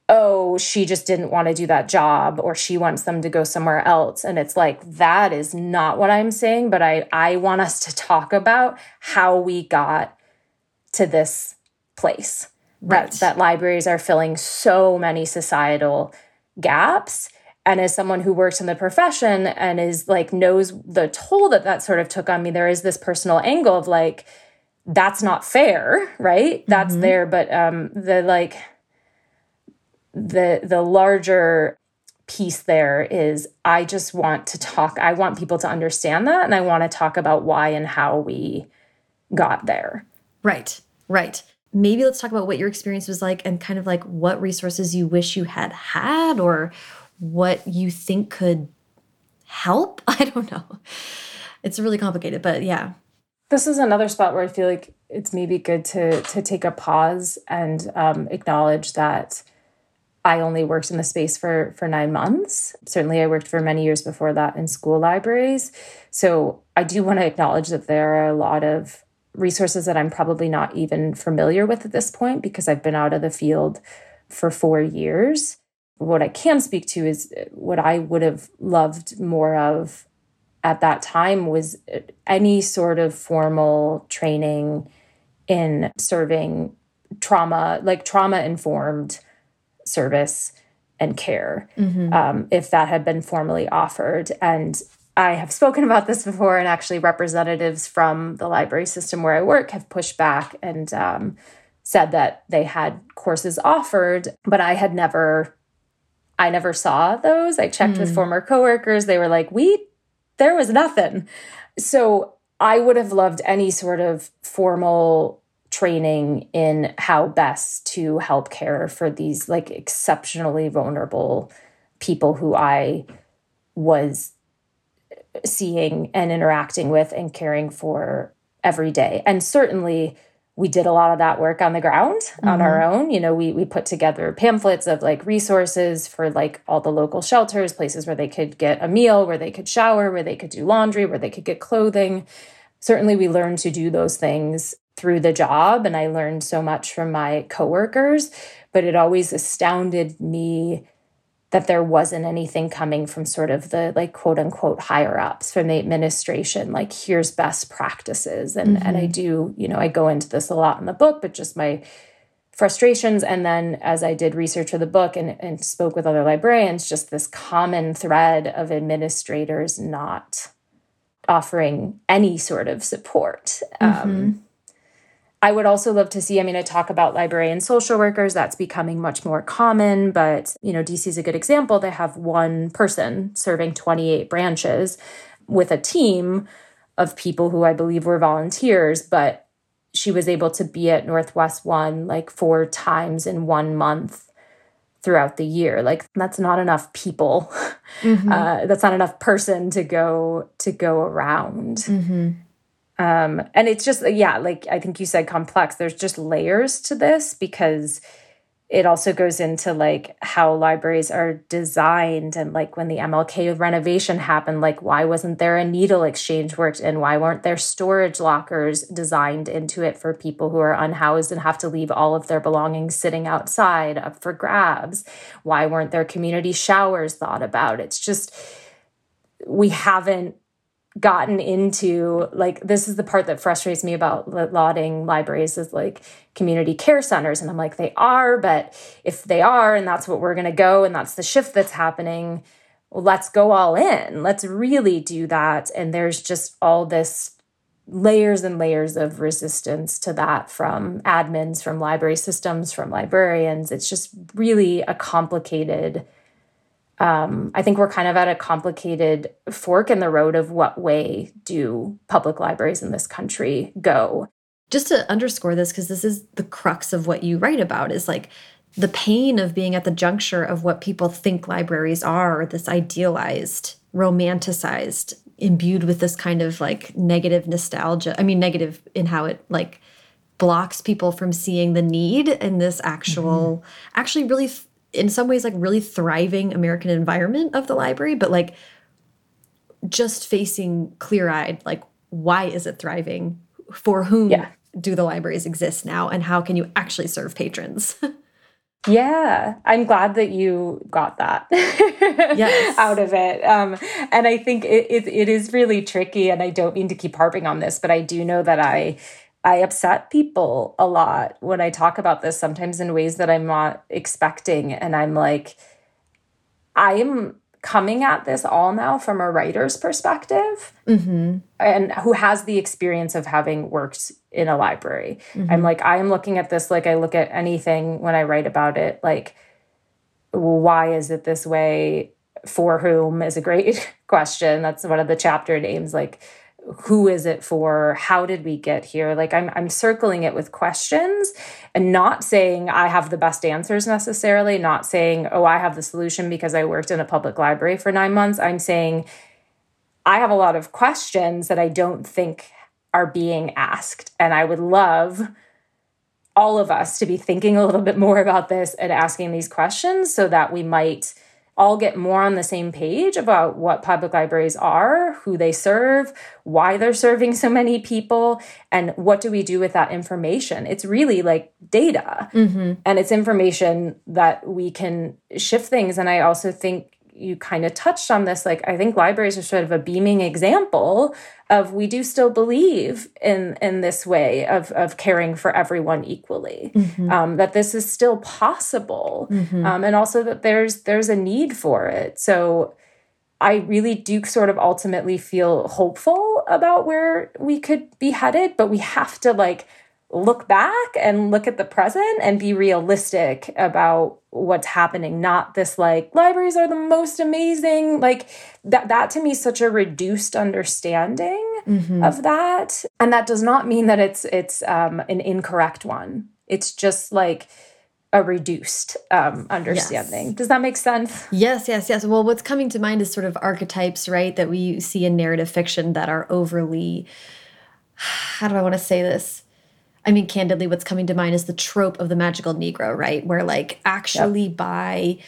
oh, she just didn't want to do that job or she wants them to go somewhere else. And it's like, that is not what I'm saying, but I, I want us to talk about how we got to this place. Right. That, that libraries are filling so many societal gaps. And as someone who works in the profession and is like, knows the toll that that sort of took on me, there is this personal angle of like, that's not fair, right? That's mm-hmm. there. But um, the like, the the larger piece there is I just want to talk I want people to understand that and I want to talk about why and how we got there. Right. Right. Maybe let's talk about what your experience was like and kind of like what resources you wish you had had or what you think could help. I don't know. It's really complicated, but yeah. This is another spot where I feel like it's maybe good to to take a pause and um, acknowledge that I only worked in the space for for 9 months. Certainly I worked for many years before that in school libraries. So I do want to acknowledge that there are a lot of resources that I'm probably not even familiar with at this point because I've been out of the field for 4 years. What I can speak to is uh, what I would have loved more of at that time was uh, any sort of formal training in serving trauma, like trauma informed service and care mm-hmm. um, if that had been formally offered. And I have spoken about this before, and actually, representatives from the library system where I work have pushed back and um, said that they had courses offered, but I had never. I never saw those. I checked mm. with former coworkers. They were like, "We, there was nothing." So I would have loved any sort of formal training in how best to help care for these like exceptionally vulnerable people who I was seeing and interacting with and caring for every day. And certainly we did a lot of that work on the ground mm-hmm. on our own. You know, we we put together pamphlets of like resources for like all the local shelters, places where they could get a meal, where they could shower, where they could do laundry, where they could get clothing. Certainly we learned to do those things through the job and I learned so much from my coworkers, but it always astounded me that there wasn't anything coming from sort of the like quote unquote higher ups from the administration like here's best practices and mm-hmm. and I mm-hmm. do you know I go into this a lot in the book but just my frustrations and then as I did research for the book and, and spoke with other librarians just this common thread of administrators not offering any sort of support mm-hmm. um, I would also love to see, I mean, I talk about librarian social workers, that's becoming much more common, but, you know, DC is a good example. They have one person serving 28 branches with a team of people who I believe were volunteers, but she was able to be at Northwest One like four times in one month throughout the year. Like that's not enough people. Mm-hmm. Uh, that's not enough person to go to go around. Mm-hmm. Um, and it's just yeah, like I think you said complex. There's just layers to this because it also goes into like how libraries are designed and like when the MLK renovation happened like why wasn't there a needle exchange worked in? Why weren't there storage lockers designed into it for people who are unhoused and have to leave all of their belongings sitting outside up for grabs? Why weren't there community showers thought about? It's just we haven't gotten into like this is the part that frustrates me about lauding libraries is like community care centers. And i'm like they are but if they are and that's what we're going to go and that's the shift that's happening well, let's go all in. Let's really do that. And there's just all this layers and layers of resistance to that from admins from library systems from librarians. It's just really a complicated um, I think we're kind of at a complicated fork in the road of what way do public libraries in this country go. Just to underscore this, because this is the crux of what you write about, is like the pain of being at the juncture of what people think libraries are this idealized, romanticized, imbued with this kind of like negative nostalgia. I mean, negative in how it like blocks people from seeing the need in this actual, mm -hmm. actually really in some ways like really thriving American environment of the library, but like just facing clear eyed, like why is it thriving? For whom yeah. do the libraries exist now? And how can you actually serve patrons? Yeah, I'm glad that you got that yes. out of it. Um, and I think it, it, it is really tricky. And I don't mean to keep harping on this, but I do know that I I upset people a lot when I talk about this, sometimes in ways that I'm not expecting. And I'm like, I am coming at this all now from a writer's perspective mm-hmm. and who has the experience of having worked in a library. Mm-hmm. I'm like, I am looking at this like I look at anything when I write about it, like, why is it this way? For whom is a great question. That's one of the chapter names. Like, who is it for? How did we get here? Like i'm i'm circling it with questions and not saying i have the best answers necessarily not saying oh i have the solution because i worked in a public library for 9 months. I'm saying i have a lot of questions that i don't think are being asked. And i would love all of us to be thinking a little bit more about this and asking these questions so that we might all get more on the same page about what public libraries are, who they serve, why they're serving so many people, and what do we do with that information. It's really like data mm-hmm. and it's information that we can shift things. And I also think you kind of touched on this like i think libraries are sort of a beaming example of we do still believe in in this way of of caring for everyone equally mm-hmm. um, that this is still possible mm-hmm. um, and also that there's there's a need for it so i really do sort of ultimately feel hopeful about where we could be headed but we have to like look back and look at the present and be realistic about what's happening not this like libraries are the most amazing like that that to me is such a reduced understanding mm-hmm. of that and that does not mean that it's it's um an incorrect one it's just like a reduced um, understanding. Yes. Does that make sense? Yes, yes, yes. Well, what's coming to mind is sort of archetypes, right, that we see in narrative fiction that are overly, how do I want to say this? I mean, candidly, what's coming to mind is the trope of the magical Negro, right? Where, like, actually yep. by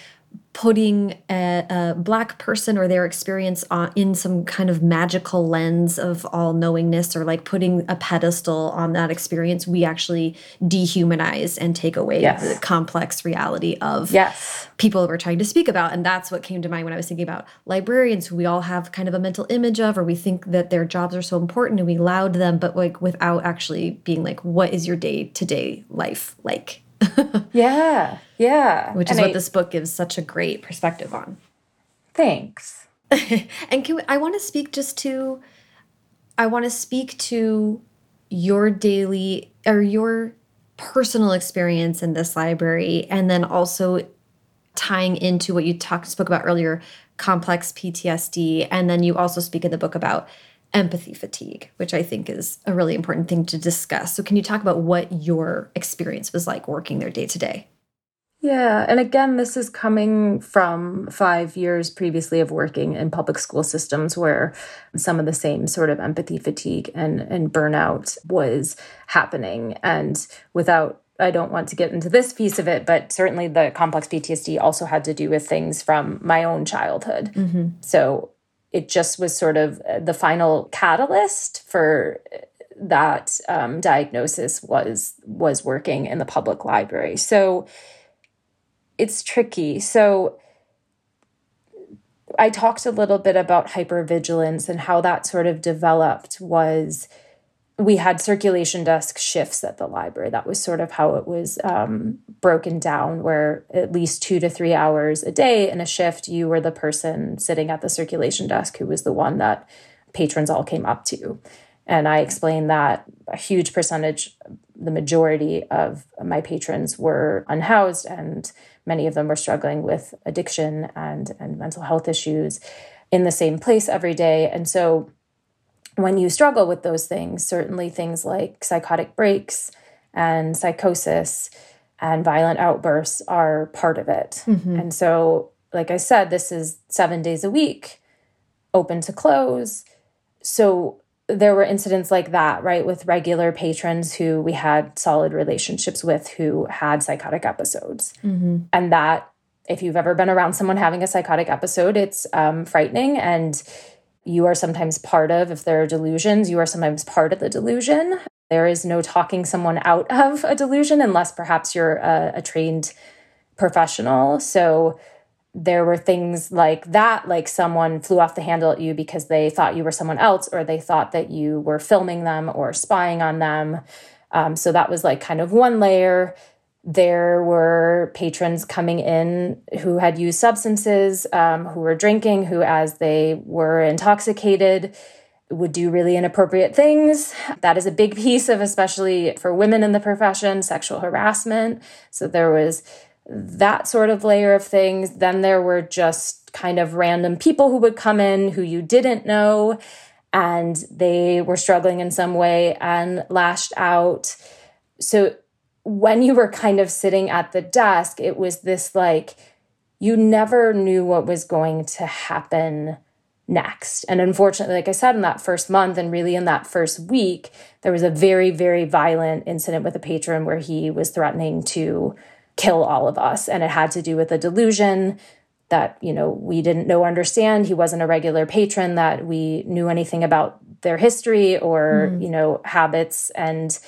putting a, a, black person or their experience on, in some kind of magical lens of all knowingness or like putting a pedestal on that experience we actually dehumanize and take away yes. the complex reality of yes. people that we're trying to speak about and that's what came to mind when i was thinking about librarians who we all have kind of a mental image of or we think that their jobs are so important and we laud them but like without actually being like what is your day-to-day -day life like yeah, yeah. Which is and what I, this book gives such a great perspective on. Thanks. and can we, I want to speak just to, I want to speak to your daily or your personal experience in this library, and then also tying into what you talked spoke about earlier, complex PTSD, and then you also speak in the book about empathy fatigue, which I think is a really important thing to discuss. So, can you talk about what your experience was like working there day to day? Yeah. And again, this is coming from five years previously of working in public school systems where some of the same sort of empathy fatigue and, and burnout was happening. And without I don't want to get into this piece of it, but certainly the complex PTSD also had to do with things from my own childhood. Mm-hmm. So it just was sort of the final catalyst for that um, diagnosis was was working in the public library. So it's tricky. So I talked a little bit about hypervigilance and how that sort of developed was we had circulation desk shifts at the library. That was sort of how it was um, broken down, where at least two to three hours a day in a shift, you were the person sitting at the circulation desk who was the one that patrons all came up to. And I explained that a huge percentage, the majority of my patrons were unhoused and Many of them were struggling with addiction and, and mental health issues in the same place every day. And so when you struggle with those things, certainly things like psychotic breaks and psychosis and violent outbursts are part of it. Mm-hmm. And so, like I said, this is seven days a week, open to close. So there were incidents like that, right, with regular patrons who we had solid relationships with who had psychotic episodes. Mm-hmm. And that, if you've ever been around someone having a psychotic episode, it's um, frightening. And you are sometimes part of, if there are delusions, you are sometimes part of the delusion. There is no talking someone out of a delusion unless perhaps you're a, a trained professional. So, there were things like that, like someone flew off the handle at you because they thought you were someone else, or they thought that you were filming them or spying on them. Um, so that was like kind of one layer. There were patrons coming in who had used substances, um, who were drinking, who, as they were intoxicated, would do really inappropriate things. That is a big piece of, especially for women in the profession, sexual harassment. So there was that sort of layer of things. Then there were just kind of random people who would come in who you didn't know and they were struggling in some way and lashed out. So when you were kind of sitting at the desk, it was this like, you never knew what was going to happen next. And unfortunately, like I said, in that first month and really in that first week, there was a very, very violent incident with a patron where he was threatening to kill all of us. And it had to do with a delusion that, you know, we didn't know or understand. He wasn't a regular patron, that we knew anything about their history or, mm. you know, habits. And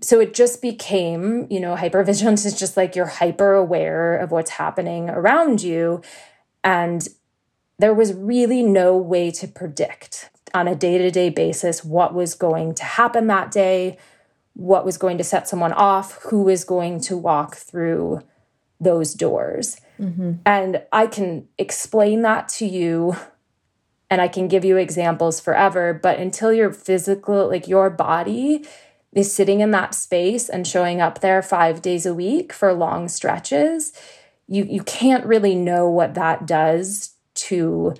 so it just became, you know, hypervigilance is just like you're hyper aware of what's happening around you. And there was really no way to predict on a day to day basis what was going to happen that day, what was going to set someone off, who was going to walk through those doors. Mm-hmm. And I can explain that to you and I can give you examples forever, but until your physical, like your body is sitting in that space and showing up there 5 days a week for long stretches, you you can't really know what that does to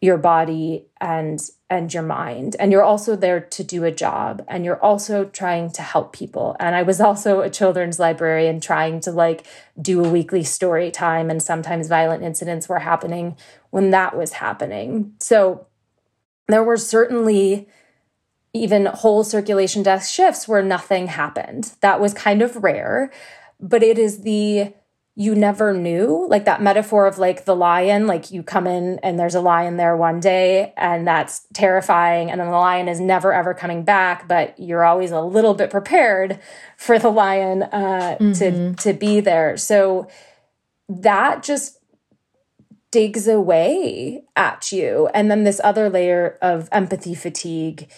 your body and and your mind. And you're also there to do a job and you're also trying to help people. And i was also a children's librarian trying to like do a weekly story time and sometimes violent incidents were happening when that was happening. So there were certainly even whole circulation desk shifts where nothing happened. That was kind of rare but it is the you never knew like that metaphor of like the lion like you come in and there's a lion there one day and that's terrifying and then the lion is never ever coming back but you're always a little bit prepared for the lion uh, mm-hmm. to to be there. So that just digs away at you. And then this other layer of empathy fatigue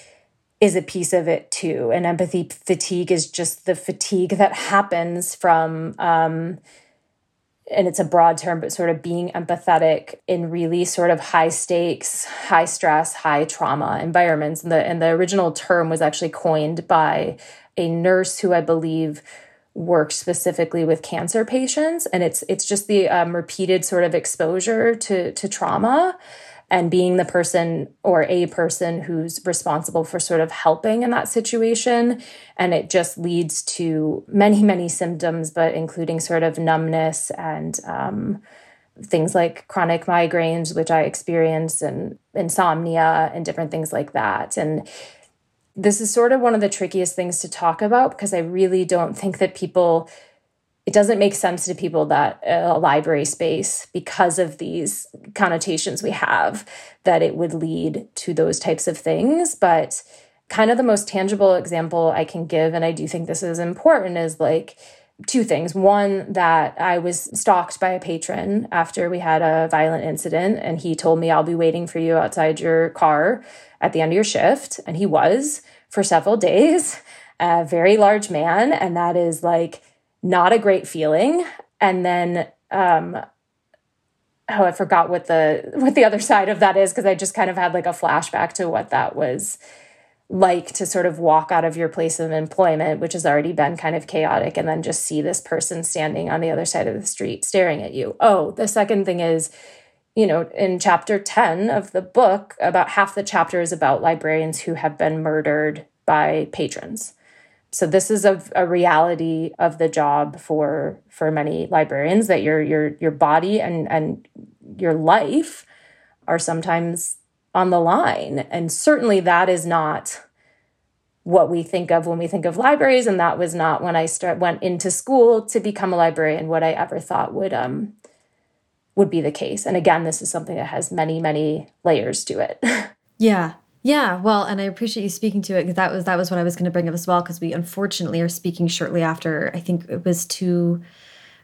is a piece of it too and empathy fatigue is just the fatigue that happens from um, and it's a broad term, but sort of being empathetic in really sort of high stakes, high stress, high trauma environments. And the and the original term was actually coined by a nurse who I believe worked specifically with cancer patients. And it's it's just the um, repeated sort of exposure to to trauma and being the person or a person who's responsible for sort of helping in that situation. And it just leads to many, many symptoms, but including sort of numbness and um, things like chronic migraines, which I experience, and insomnia and different things like that. And this is sort of one of the trickiest things to talk about because I really don't think that people it doesn't make sense to people that uh, a library space because of these connotations we have that it would lead to those types of things. But kind of the most tangible example i can give and i do think this is important is like two things. One that i was stalked by a patron after we had a violent incident and he told me i'll be waiting for you outside your car at the end of your shift. And he was for several days a very large man. And that is like not a great feeling. And then um oh, I forgot what the what the other side of that is because I just kind of had like a flashback to what that was like to sort of walk out of your place of employment, which has already been kind of chaotic, and then just see this person standing on the other side of the street staring at you. Oh, the second thing is, you know, in chapter 10 of the book, about half the chapter is about librarians who have been murdered by patrons so this is a, a reality of the job for for many librarians that your your your body and and your life are sometimes on the line. And certainly that is not what we think of when we think of libraries. And that was not when i start went into school to become a librarian what i ever thought would um would be the case. And again this is something that has many many layers to it. Yeah yeah, well, and I appreciate you speaking to it because that was that was what I was going to bring up as well because we unfortunately are speaking shortly after I think it was two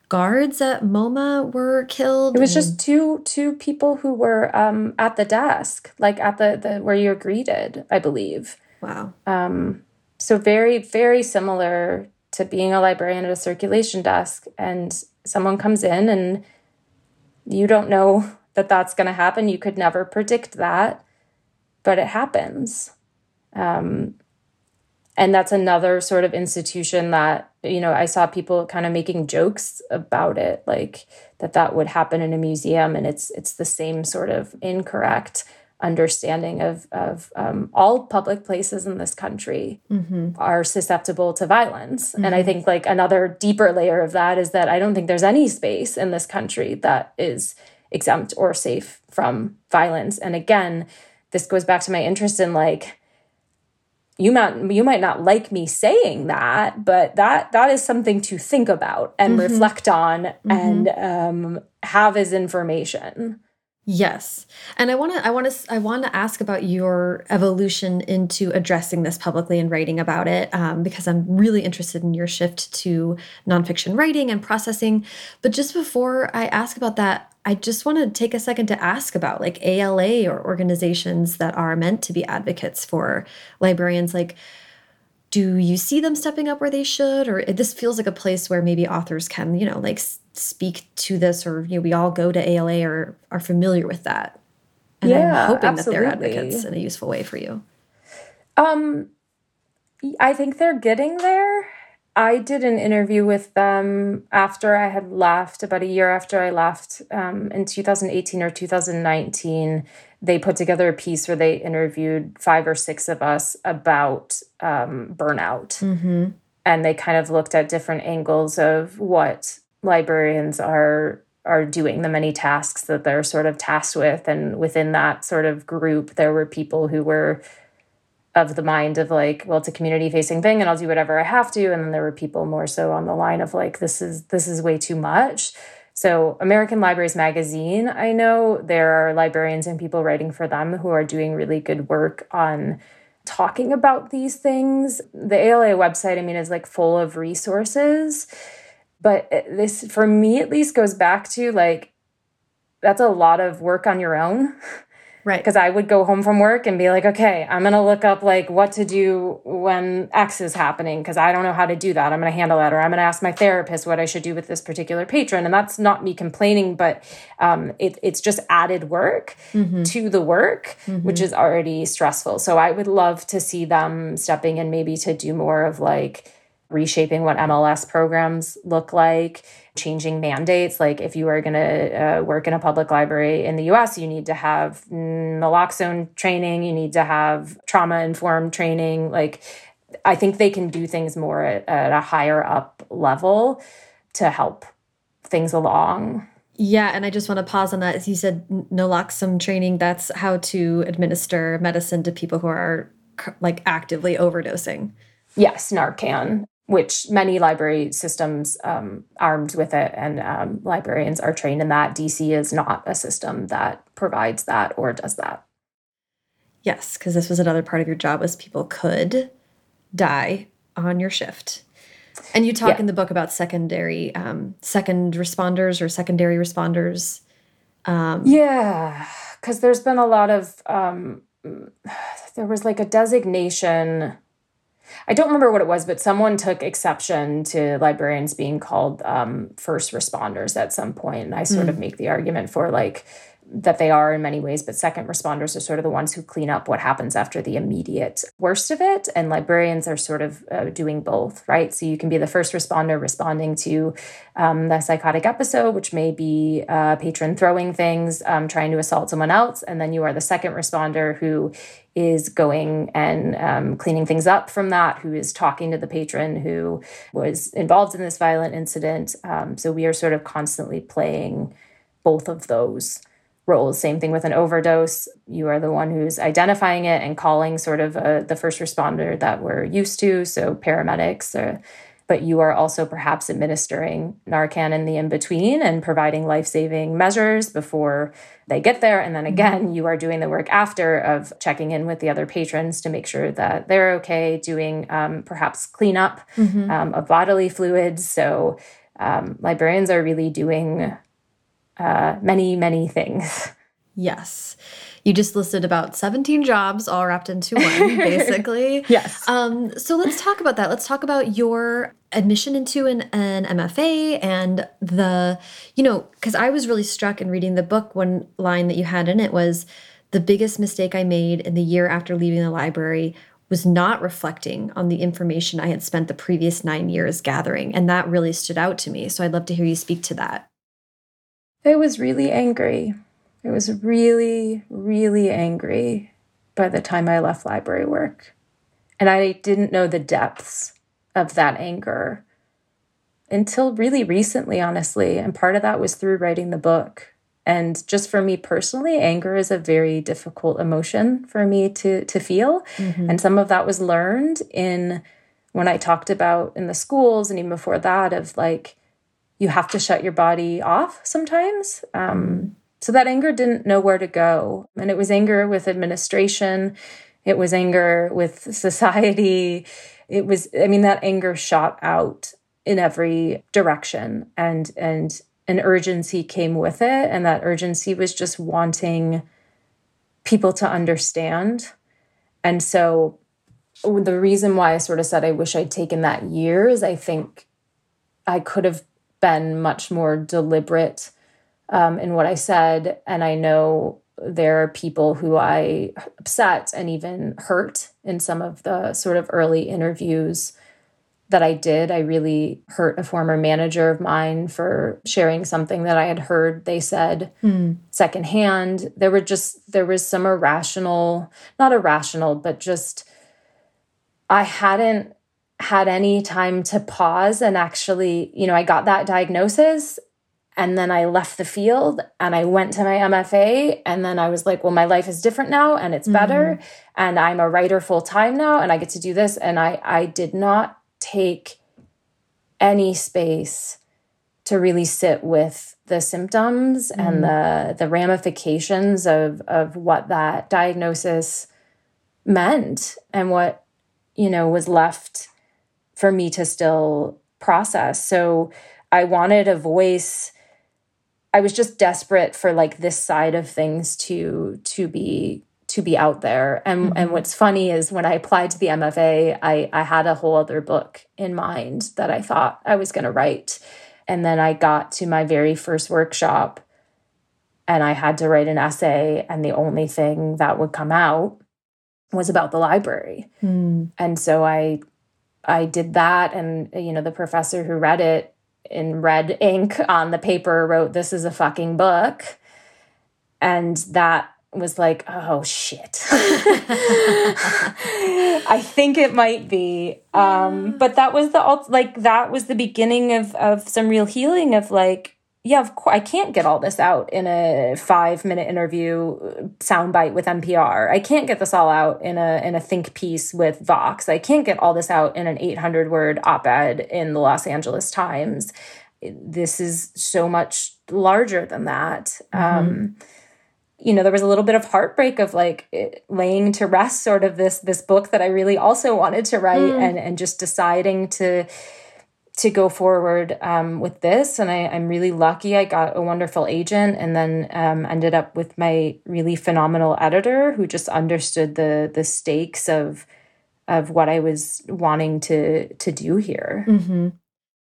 guards at MoMA were killed. It was just two two people who were um, at the desk, like at the the where you're greeted, I believe. Wow. Um, so very very similar to being a librarian at a circulation desk, and someone comes in and you don't know that that's going to happen. You could never predict that but it happens. Um, and that's another sort of institution that you know i saw people kind of making jokes about it like that that would happen in a museum and it's it's the same sort of incorrect understanding of of um, all public places in this country mm-hmm. are susceptible to violence mm-hmm. and i mm-hmm. think like another deeper layer of that is that i don't think there's any space in this country that is exempt or safe from violence and again this goes back to my interest in like you might you might not like me saying that but that that is something to think about and mm-hmm. reflect on mm-hmm. and um, have as information Yes. And I want to I want to I want to ask about your evolution into addressing this publicly and writing about it um, because I'm really interested in your shift to nonfiction writing and processing. But just before I ask about that, I just want to take a second to ask about like ALA or organizations that are meant to be advocates for librarians like do you see them stepping up where they should? Or this feels like a place where maybe authors can you know like speak to this or you know we all go to ala or are familiar with that. And yeah, i'm hoping absolutely. that they're advocates in a useful way for you. Um i think they're getting there i did an interview with them after i had left about a year after i left um, in 2018 or 2019 they put together a piece where they interviewed five or six of us about um, burnout. Mm-hmm. And they kind of looked at different angles of what librarians are are doing the many tasks that they're sort of tasked with and within that sort of group there were people who were of the mind of like well it's a community facing thing and I'll do whatever I have to and then there were people more so on the line of like this is this is way too much so, American Libraries Magazine, I know there are librarians and people writing for them who are doing really good work on talking about these things. The ALA website, I mean, is like full of resources. But this, for me at least, goes back to like, that's a lot of work on your own. Right. Because I would go home from work and be like, okay, I'm going to look up like what to do when X is happening because I don't know how to do that. I'm going to handle that. Or I'm going to ask my therapist what I should do with this particular patron. And that's not me complaining, but um, it, it's just added work mm-hmm. to the work, mm-hmm. which is already stressful. So I would love to see them stepping in maybe to do more of like, reshaping what MLS programs look like, changing mandates. Like if you are going to uh, work in a public library in the US, you need to have naloxone training, you need to have trauma informed training. Like I think they can do things more at, at a higher up level to help things along. Yeah, and I just want to pause on that. As you said, naloxone training, that's how to administer medicine to people who are like actively overdosing. Yes, Narcan, which many library systems um, armed with it, and um, librarians are trained in that. DC is not a system that provides that or does that. Yes, because this was another part of your job was people could die on your shift. And you talk yeah. in the book about secondary um, second responders or secondary responders. Um, yeah, because there's been a lot of um, there was like a designation. I don't remember what it was, but someone took exception to librarians being called um, first responders at some point. And I sort mm. of make the argument for like that they are in many ways, but second responders are sort of the ones who clean up what happens after the immediate worst of it. And librarians are sort of uh, doing both, right? So you can be the first responder responding to um, the psychotic episode, which may be a patron throwing things, um, trying to assault someone else. And then you are the second responder who is going and um, cleaning things up from that, who is talking to the patron who was involved in this violent incident. Um, so we are sort of constantly playing both of those roles. Same thing with an overdose. You are the one who's identifying it and calling sort of uh, the first responder that we're used to, so paramedics. Or, but you are also perhaps administering Narcan in the in between and providing life saving measures before they get there. And then mm-hmm. again, you are doing the work after of checking in with the other patrons to make sure that they're okay, doing um, perhaps cleanup mm-hmm. um, of bodily fluids. So um, librarians are really doing uh, many, many things. Yes. You just listed about 17 jobs all wrapped into one, basically. yes. Um, so let's talk about that. Let's talk about your admission into an, an MFA and the, you know, because I was really struck in reading the book. One line that you had in it was the biggest mistake I made in the year after leaving the library was not reflecting on the information I had spent the previous nine years gathering. And that really stood out to me. So I'd love to hear you speak to that. I was really angry. I was really, really angry by the time I left library work. And I didn't know the depths of that anger until really recently, honestly. And part of that was through writing the book. And just for me personally, anger is a very difficult emotion for me to, to feel. Mm-hmm. And some of that was learned in when I talked about in the schools and even before that of like you have to shut your body off sometimes. Um, so that anger didn't know where to go. And it was anger with administration, it was anger with society. It was, I mean, that anger shot out in every direction and and an urgency came with it. And that urgency was just wanting people to understand. And so the reason why I sort of said I wish I'd taken that year is I think I could have been much more deliberate um, in what I said. And I know there are people who I upset and even hurt in some of the sort of early interviews that I did. I really hurt a former manager of mine for sharing something that I had heard they said mm. secondhand. There were just, there was some irrational, not irrational, but just, I hadn't had any time to pause and actually, you know, I got that diagnosis and then I left the field and I went to my MFA and then I was like, well, my life is different now and it's better mm-hmm. and I'm a writer full time now and I get to do this and I I did not take any space to really sit with the symptoms mm-hmm. and the the ramifications of of what that diagnosis meant and what you know was left for me to still process. So I wanted a voice. I was just desperate for like this side of things to to be to be out there. And mm-hmm. and what's funny is when I applied to the MFA, I I had a whole other book in mind that I thought I was going to write. And then I got to my very first workshop and I had to write an essay and the only thing that would come out was about the library. Mm. And so I I did that. And, you know, the professor who read it in red ink on the paper wrote, This is a fucking book. And that was like, oh shit. I think it might be. Um, but that was the like that was the beginning of of some real healing of like, yeah, of course I can't get all this out in a five minute interview soundbite with NPR. I can't get this all out in a in a think piece with Vox. I can't get all this out in an 800 word op-ed in the Los Angeles Times. This is so much larger than that. Mm-hmm. Um, you know there was a little bit of heartbreak of like laying to rest sort of this this book that i really also wanted to write mm. and and just deciding to to go forward um, with this. And I, i'm really lucky. I got a wonderful agent and then um, ended up with my really phenomenal editor who just understood the the stakes of of what i was wanting to to do here. Mm-hmm.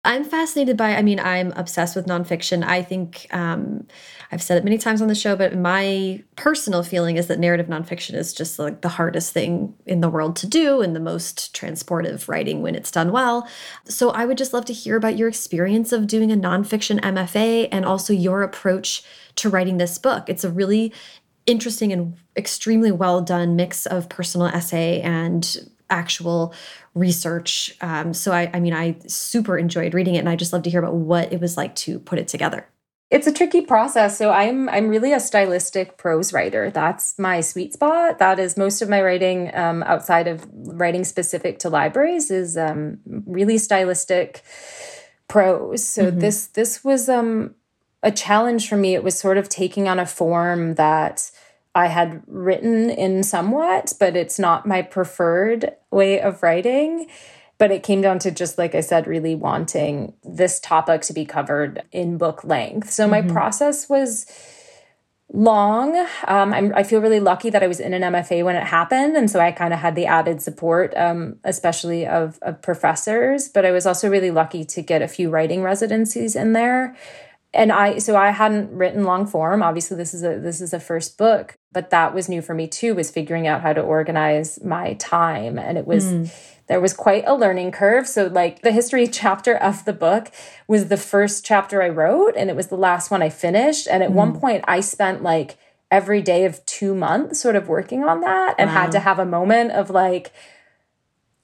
I'm fascinated by, I mean, I'm obsessed with nonfiction. I think um, I've said it many times on the show, but my personal feeling is that narrative nonfiction is just like the hardest thing in the world to do and the most transportive writing when it's done well. So I would just love to hear about your experience of doing a nonfiction MFA and also your approach to writing this book. It's a really interesting and extremely well done mix of personal essay and actual research. Um, so I, I mean, I super enjoyed reading it, and I just love to hear about what it was like to put it together. It's a tricky process. So I'm I'm really a stylistic prose writer. That's my sweet spot. That is most of my writing um, outside of writing specific to libraries is um, really stylistic prose. So mm -hmm. this this was um, a challenge for me. It was sort of taking on a form that I had written in somewhat, but it's not my preferred way of writing. But it came down to just, like I said, really wanting this topic to be covered in book length. So my process was long. Um, i feel really lucky that I was in an MFA when it happened. And so I kind of had the added support, um, especially of, of professors. But I was also really lucky to get a few writing residencies in there and I so I hadn't written long form. Obviously, this is a this is a first book, but that was new for me too. Was figuring out how to organize my time, and it was mm. there was quite a learning curve. So, like the history chapter of the book was the first chapter I wrote, and it was the last one I finished. And at mm. one point, I spent like every day of two months sort of working on that, and wow. had to have a moment of like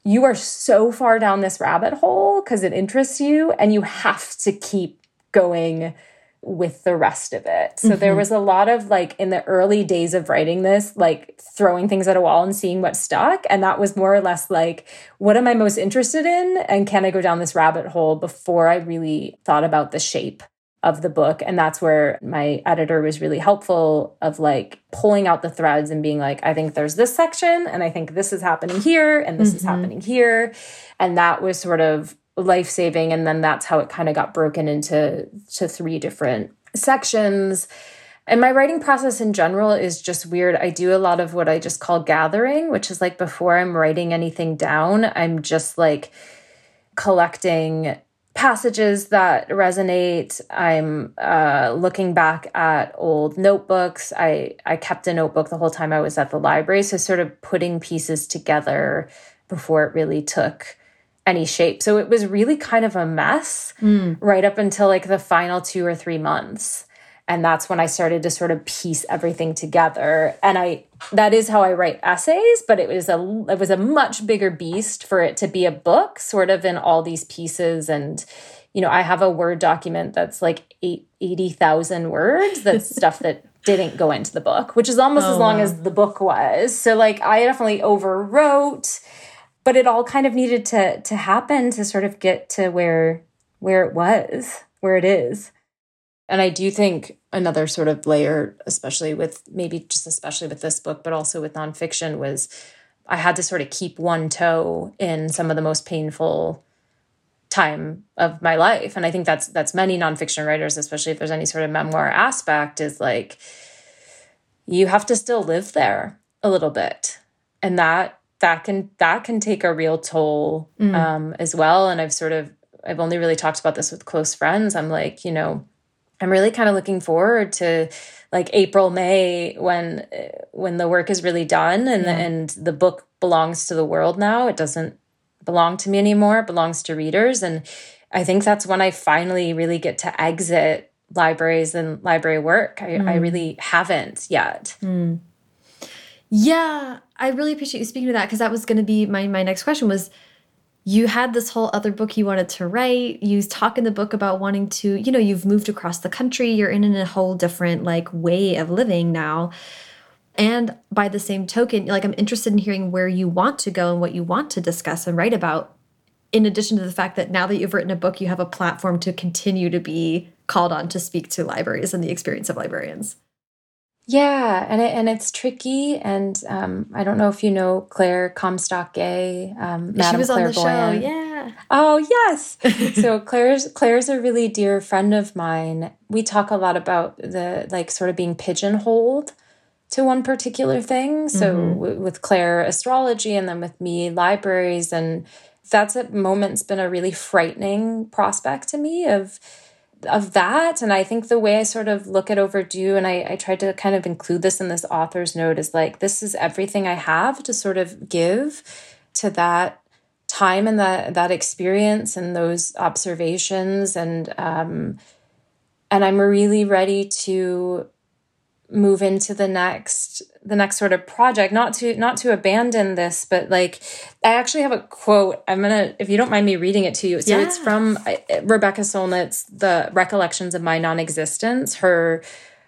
you are so far down this rabbit hole because it interests you and you have to keep going with the rest of it. So mm-hmm. there was a lot of like in the early days of writing this, like throwing things at a wall and seeing what stuck. And that was more or less like, what am I most interested in? And can I go down this rabbit hole before I really thought about the shape of the book? And that's where my editor was really helpful of like pulling out the threads and being like, I think there's this section and I think this is happening here and this mm-hmm. is happening here. And that was sort of life saving and then that's how it kind of got broken into to three different sections. And my writing process in general is just weird. I do a lot of what i just call gathering which is like before i'm writing anything down i'm just like collecting passages that resonate. I'm uh, looking back at old notebooks. I i kept a notebook the whole time i was at the library so sort of putting pieces together before it really took any shape. So it was really kind of a mess mm. right up until like the final two or three months. And that's when I started to sort of piece everything together. And I that is how I write essays, but it was a it was a much bigger beast for it to be a book, sort of in all these pieces. And, you know, I have a Word document that's like eight, 80,000 words. That's stuff that didn't go into the book, which is almost oh, as long wow. as the book was. So like I definitely overwrote but it all kind of needed to to happen to sort of get to where where it was, where it is. And I do think another sort of layer, especially with maybe just especially with this book, but also with nonfiction, was I had to sort of keep one toe in some of the most painful time of my life. And I think that's that's many nonfiction writers, especially if there's any sort of memoir aspect, is like you have to still live there a little bit. And that that can that can take a real toll mm. um, as well. And I've sort of I've only really talked about this with close friends. I'm like, you know, I'm really kind of looking forward to like April, May when when the work is really done and yeah. and the book belongs to the world now. It doesn't belong to me anymore. It belongs to readers. And I think that's when I finally really get to exit libraries and library work. I, mm. I really haven't yet. Mm. Yeah, I really appreciate you speaking to that because that was going to be my my next question was you had this whole other book you wanted to write. You talk in the book about wanting to, you know, you've moved across the country. You're in a whole different like way of living now. And by the same token, like I'm interested in hearing where you want to go and what you want to discuss and write about. In addition to the fact that now that you've written a book, you have a platform to continue to be called on to speak to libraries and the experience of librarians. Yeah, and it, and it's tricky, and um, I don't know if you know Claire Comstock Gay, um, Madame she was Claire on the show. Yeah. Oh yes. so Claire's Claire's a really dear friend of mine. We talk a lot about the like sort of being pigeonholed to one particular thing. So mm -hmm. with Claire, astrology, and then with me, libraries, and that's at moments been a really frightening prospect to me of of that. And i think the way i sort of look at overdue and I, I tried to kind of include this in this author's note is like this is everything i have to sort of give to that time and that that experience and those observations. And um and i'm really ready to move into the next the next sort of project not to not to abandon this but like i actually have a quote. I'm gonna if you don't mind me reading it to you. So yeah. it's from uh, rebecca solnit's the recollections of my non-existence her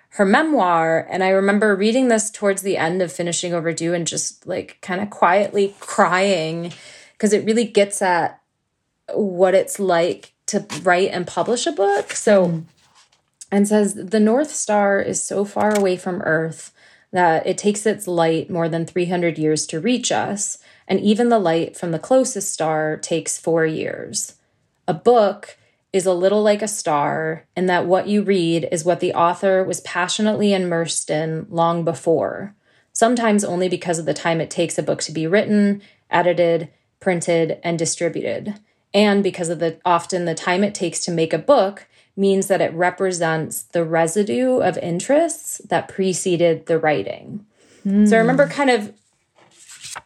her memoir. And i remember reading this towards the end of finishing overdue and just like kind of quietly crying because it really gets at what it's like to write and publish a book. So mm. and says the North Star is so far away from Earth that it takes its light more than 300 years to reach us, and even the light from the closest star takes four years. A book is a little like a star, in that what you read is what the author was passionately immersed in long before, sometimes only because of the time it takes a book to be written, edited, printed, and distributed, and because of the often the time it takes to make a book means that it represents the residue of interests that preceded the writing. Mm. So I remember hmm. kind of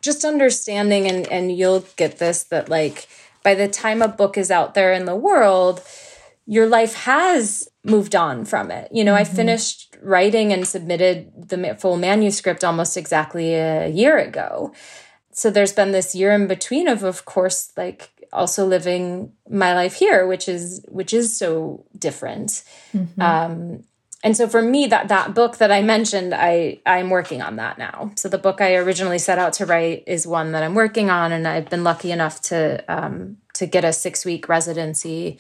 just understanding, and, and you'll get this that, like, by the time a book is out there in the world, your life has moved on from it. You know, mm -hmm. I mm-hmm. finished writing and submitted the full manuscript almost exactly a year ago. So there's been this year in between of, of course, like also living my life here which is which is so different. Mm-hmm. um and so for me that that book that i mentioned i i'm working on that now. So the book i originally set out to write is one that i'm working on and i've been lucky enough to um to get a six week residency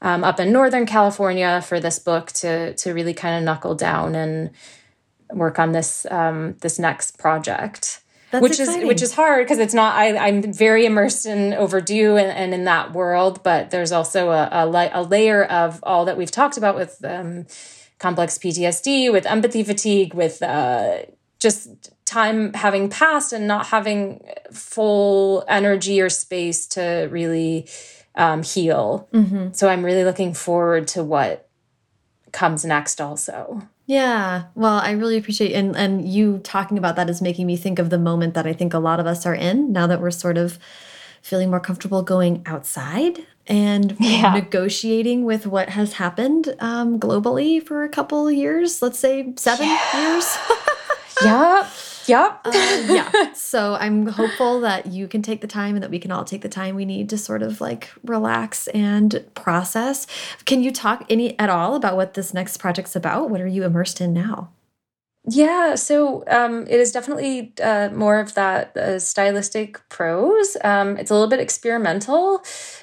um, up in northern california for this book to to really kind of knuckle down and work on this um this next project that's which exciting. is which is hard because it's not I, i'm very immersed in overdue and, and in that world but there's also a, a, a, layer of all that we've talked about with um, complex ptsd with empathy fatigue with uh, just time having passed and not having full energy or space to really um, heal mm-hmm. so i'm really looking forward to what comes next also yeah. Well, I really appreciate and and you talking about that is making me think of the moment that I think a lot of us are in now that we're sort of feeling more comfortable going outside and yeah. negotiating with what has happened um, globally for a couple years, let's say seven yeah. years. yeah. Yep. uh, yeah. So I'm hopeful that you can take the time and that we can all take the time we need to sort of like relax and process. Can you talk any at all about what this next project's about? What are you immersed in now? Yeah, so um, it is definitely uh, more of that uh, stylistic prose. Um, it's a little bit experimental,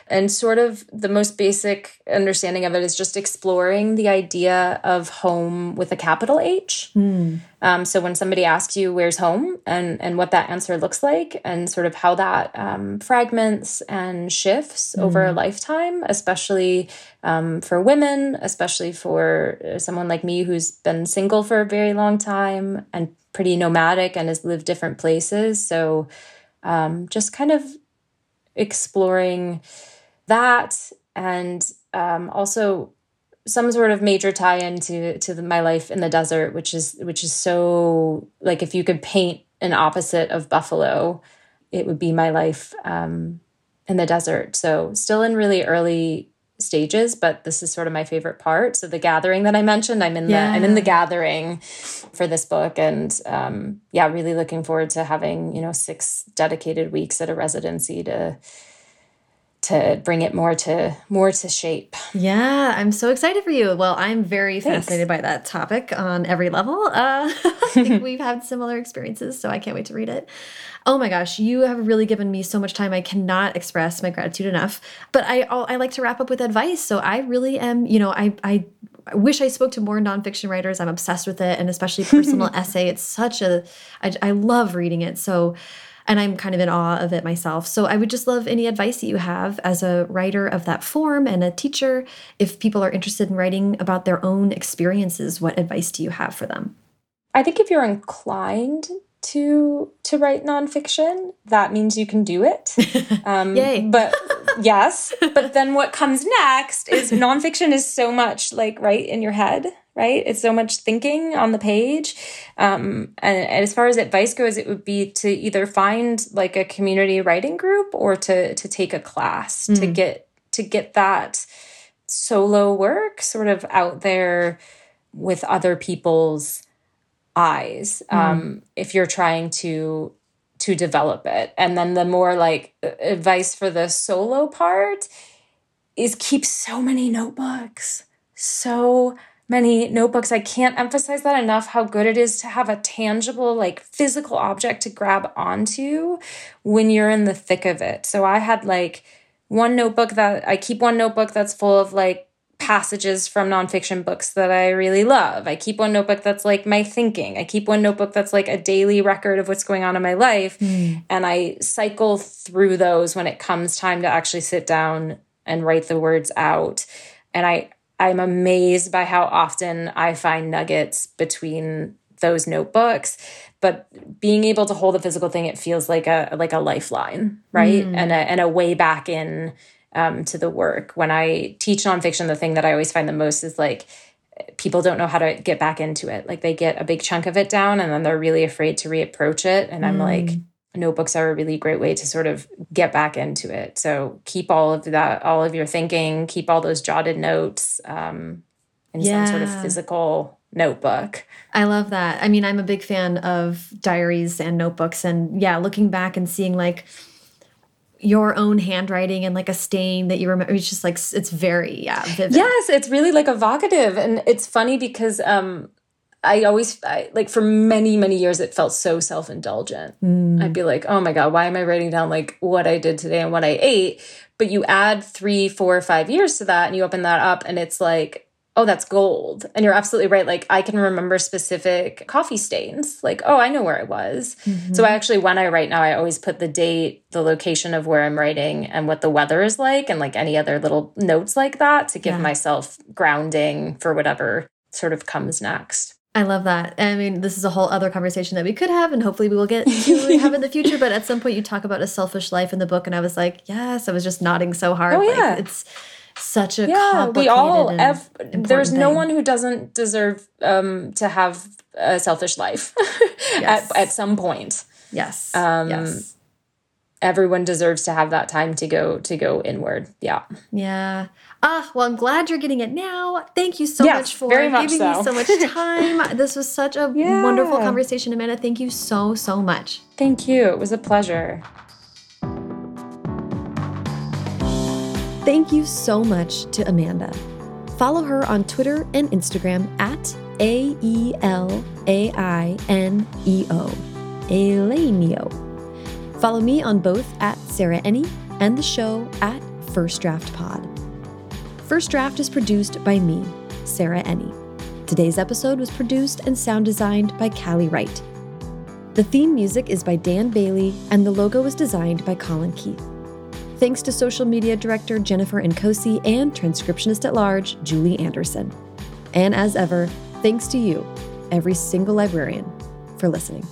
and sort of the most basic understanding of it is just exploring the idea of home with a capital H. Mm. Um, so when somebody asks you where's home and and what that answer looks like, and sort of how that um, fragments and shifts mm. over a lifetime, especially um, for women, especially for someone like me who's been single for a very long time and pretty nomadic and has lived different places. So um, just kind of exploring that and um, also some sort of major tie into to the, my life in the desert, which is which is so like if you could paint an opposite of Buffalo, it would be my life um, in the desert. So still in really early stages, but this is sort of my favorite part. So the gathering that I mentioned, I'm in yeah. the I'm in the gathering for this book, and um, yeah, really looking forward to having you know six dedicated weeks at a residency to to bring it more to more to shape. Yeah, I'm so excited for you. Well, I'm very Thanks. fascinated by that topic on every level. Uh, I think we've had similar experiences, so I can't wait to read it. Oh my gosh, you have really given me so much time. I cannot express my gratitude enough. But I I like to wrap up with advice. So I really am, you know, I I I wish I spoke to more nonfiction writers. I'm obsessed with it, and especially personal essay. It's such a I, I love reading it. So and I'm kind of in awe of it myself. So I would just love any advice that you have as a writer of that form and a teacher. If people are interested in writing about their own experiences, what advice do you have for them? I think if you're inclined to to write nonfiction, that means you can do it. Um, Yay! But yes, but then what comes next is nonfiction is so much like right in your head, right? It's so much thinking on the page. Um, and, and as far as advice goes, it would be to either find like a community writing group or to to take a class mm. to get to get that solo work sort of out there with other people's eyes mm. um, if you're trying to to develop it and then the more like advice for the solo part is keep so many notebooks so many notebooks i can't emphasize that enough how good it is to have a tangible like physical object to grab onto when you're in the thick of it so i had like one notebook that i keep one notebook that's full of like passages from nonfiction books that I really love. I keep one notebook that's like my thinking. I keep one notebook that's like a daily record of what's going on in my life. Mm. And I cycle through those when it comes time to actually sit down and write the words out. And I, I'm amazed by how often I find nuggets between those notebooks but being able to hold a physical thing it feels like a like a lifeline right mm. and a and a way back in um, to the work. When I teach nonfiction, the thing that I always find the most is like people don't know how to get back into it. Like they get a big chunk of it down and then they're really afraid to reapproach it. And I'm mm. like, notebooks are a really great way to sort of get back into it. So keep all of that, all of your thinking, keep all those jotted notes um, in yeah. some sort of physical notebook. I love that. I mean, I'm a big fan of diaries and notebooks. And yeah, looking back and seeing like, your own handwriting and like a stain that you remember. It's just like it's very yeah vivid. Yes, it's really like evocative, and it's funny because um I always I, like for many many years it felt so self indulgent. Mm. I'd be like, oh my god, why am I writing down like what I did today and what I ate? But you add three, four, five years to that, and you open that up, and it's like oh, that's gold. And you're absolutely right. Like I can remember specific coffee stains. Like, oh, I know where I was. Mm-hmm. So I actually, when I write now, I always put the date, the location of where I'm writing, and what the weather is like, and like any other little notes like that to give yeah. myself grounding for whatever sort of comes next. I love that. I mean, this is a whole other conversation that we could have, and hopefully we will get to have in the future. But at some point, you talk about a selfish life in the book, and I was like, yes, I was just nodding so hard. Oh, yeah. Like, it's such a yeah we all ev- there's no one who doesn't deserve um to have a selfish life yes. at, at some point yes um yes. everyone deserves to have that time to go to go inward yeah yeah ah well i'm glad you're getting it now thank you so yes, much for giving much so. me so much time this was such a yeah. wonderful conversation amanda thank you so so much thank you it was a pleasure Thank you so much to Amanda. Follow her on Twitter and Instagram at A E L A I N E O. Eleanio. Follow me on both at Sarah Enni and the show at First Draft Pod. First Draft is produced by me, Sarah Enni. Today's episode was produced and sound designed by Callie Wright. The theme music is by Dan Bailey, and the logo was designed by Colin Keith. Thanks to social media director Jennifer Nkosi and transcriptionist at large Julie Anderson. And as ever, thanks to you, every single librarian, for listening.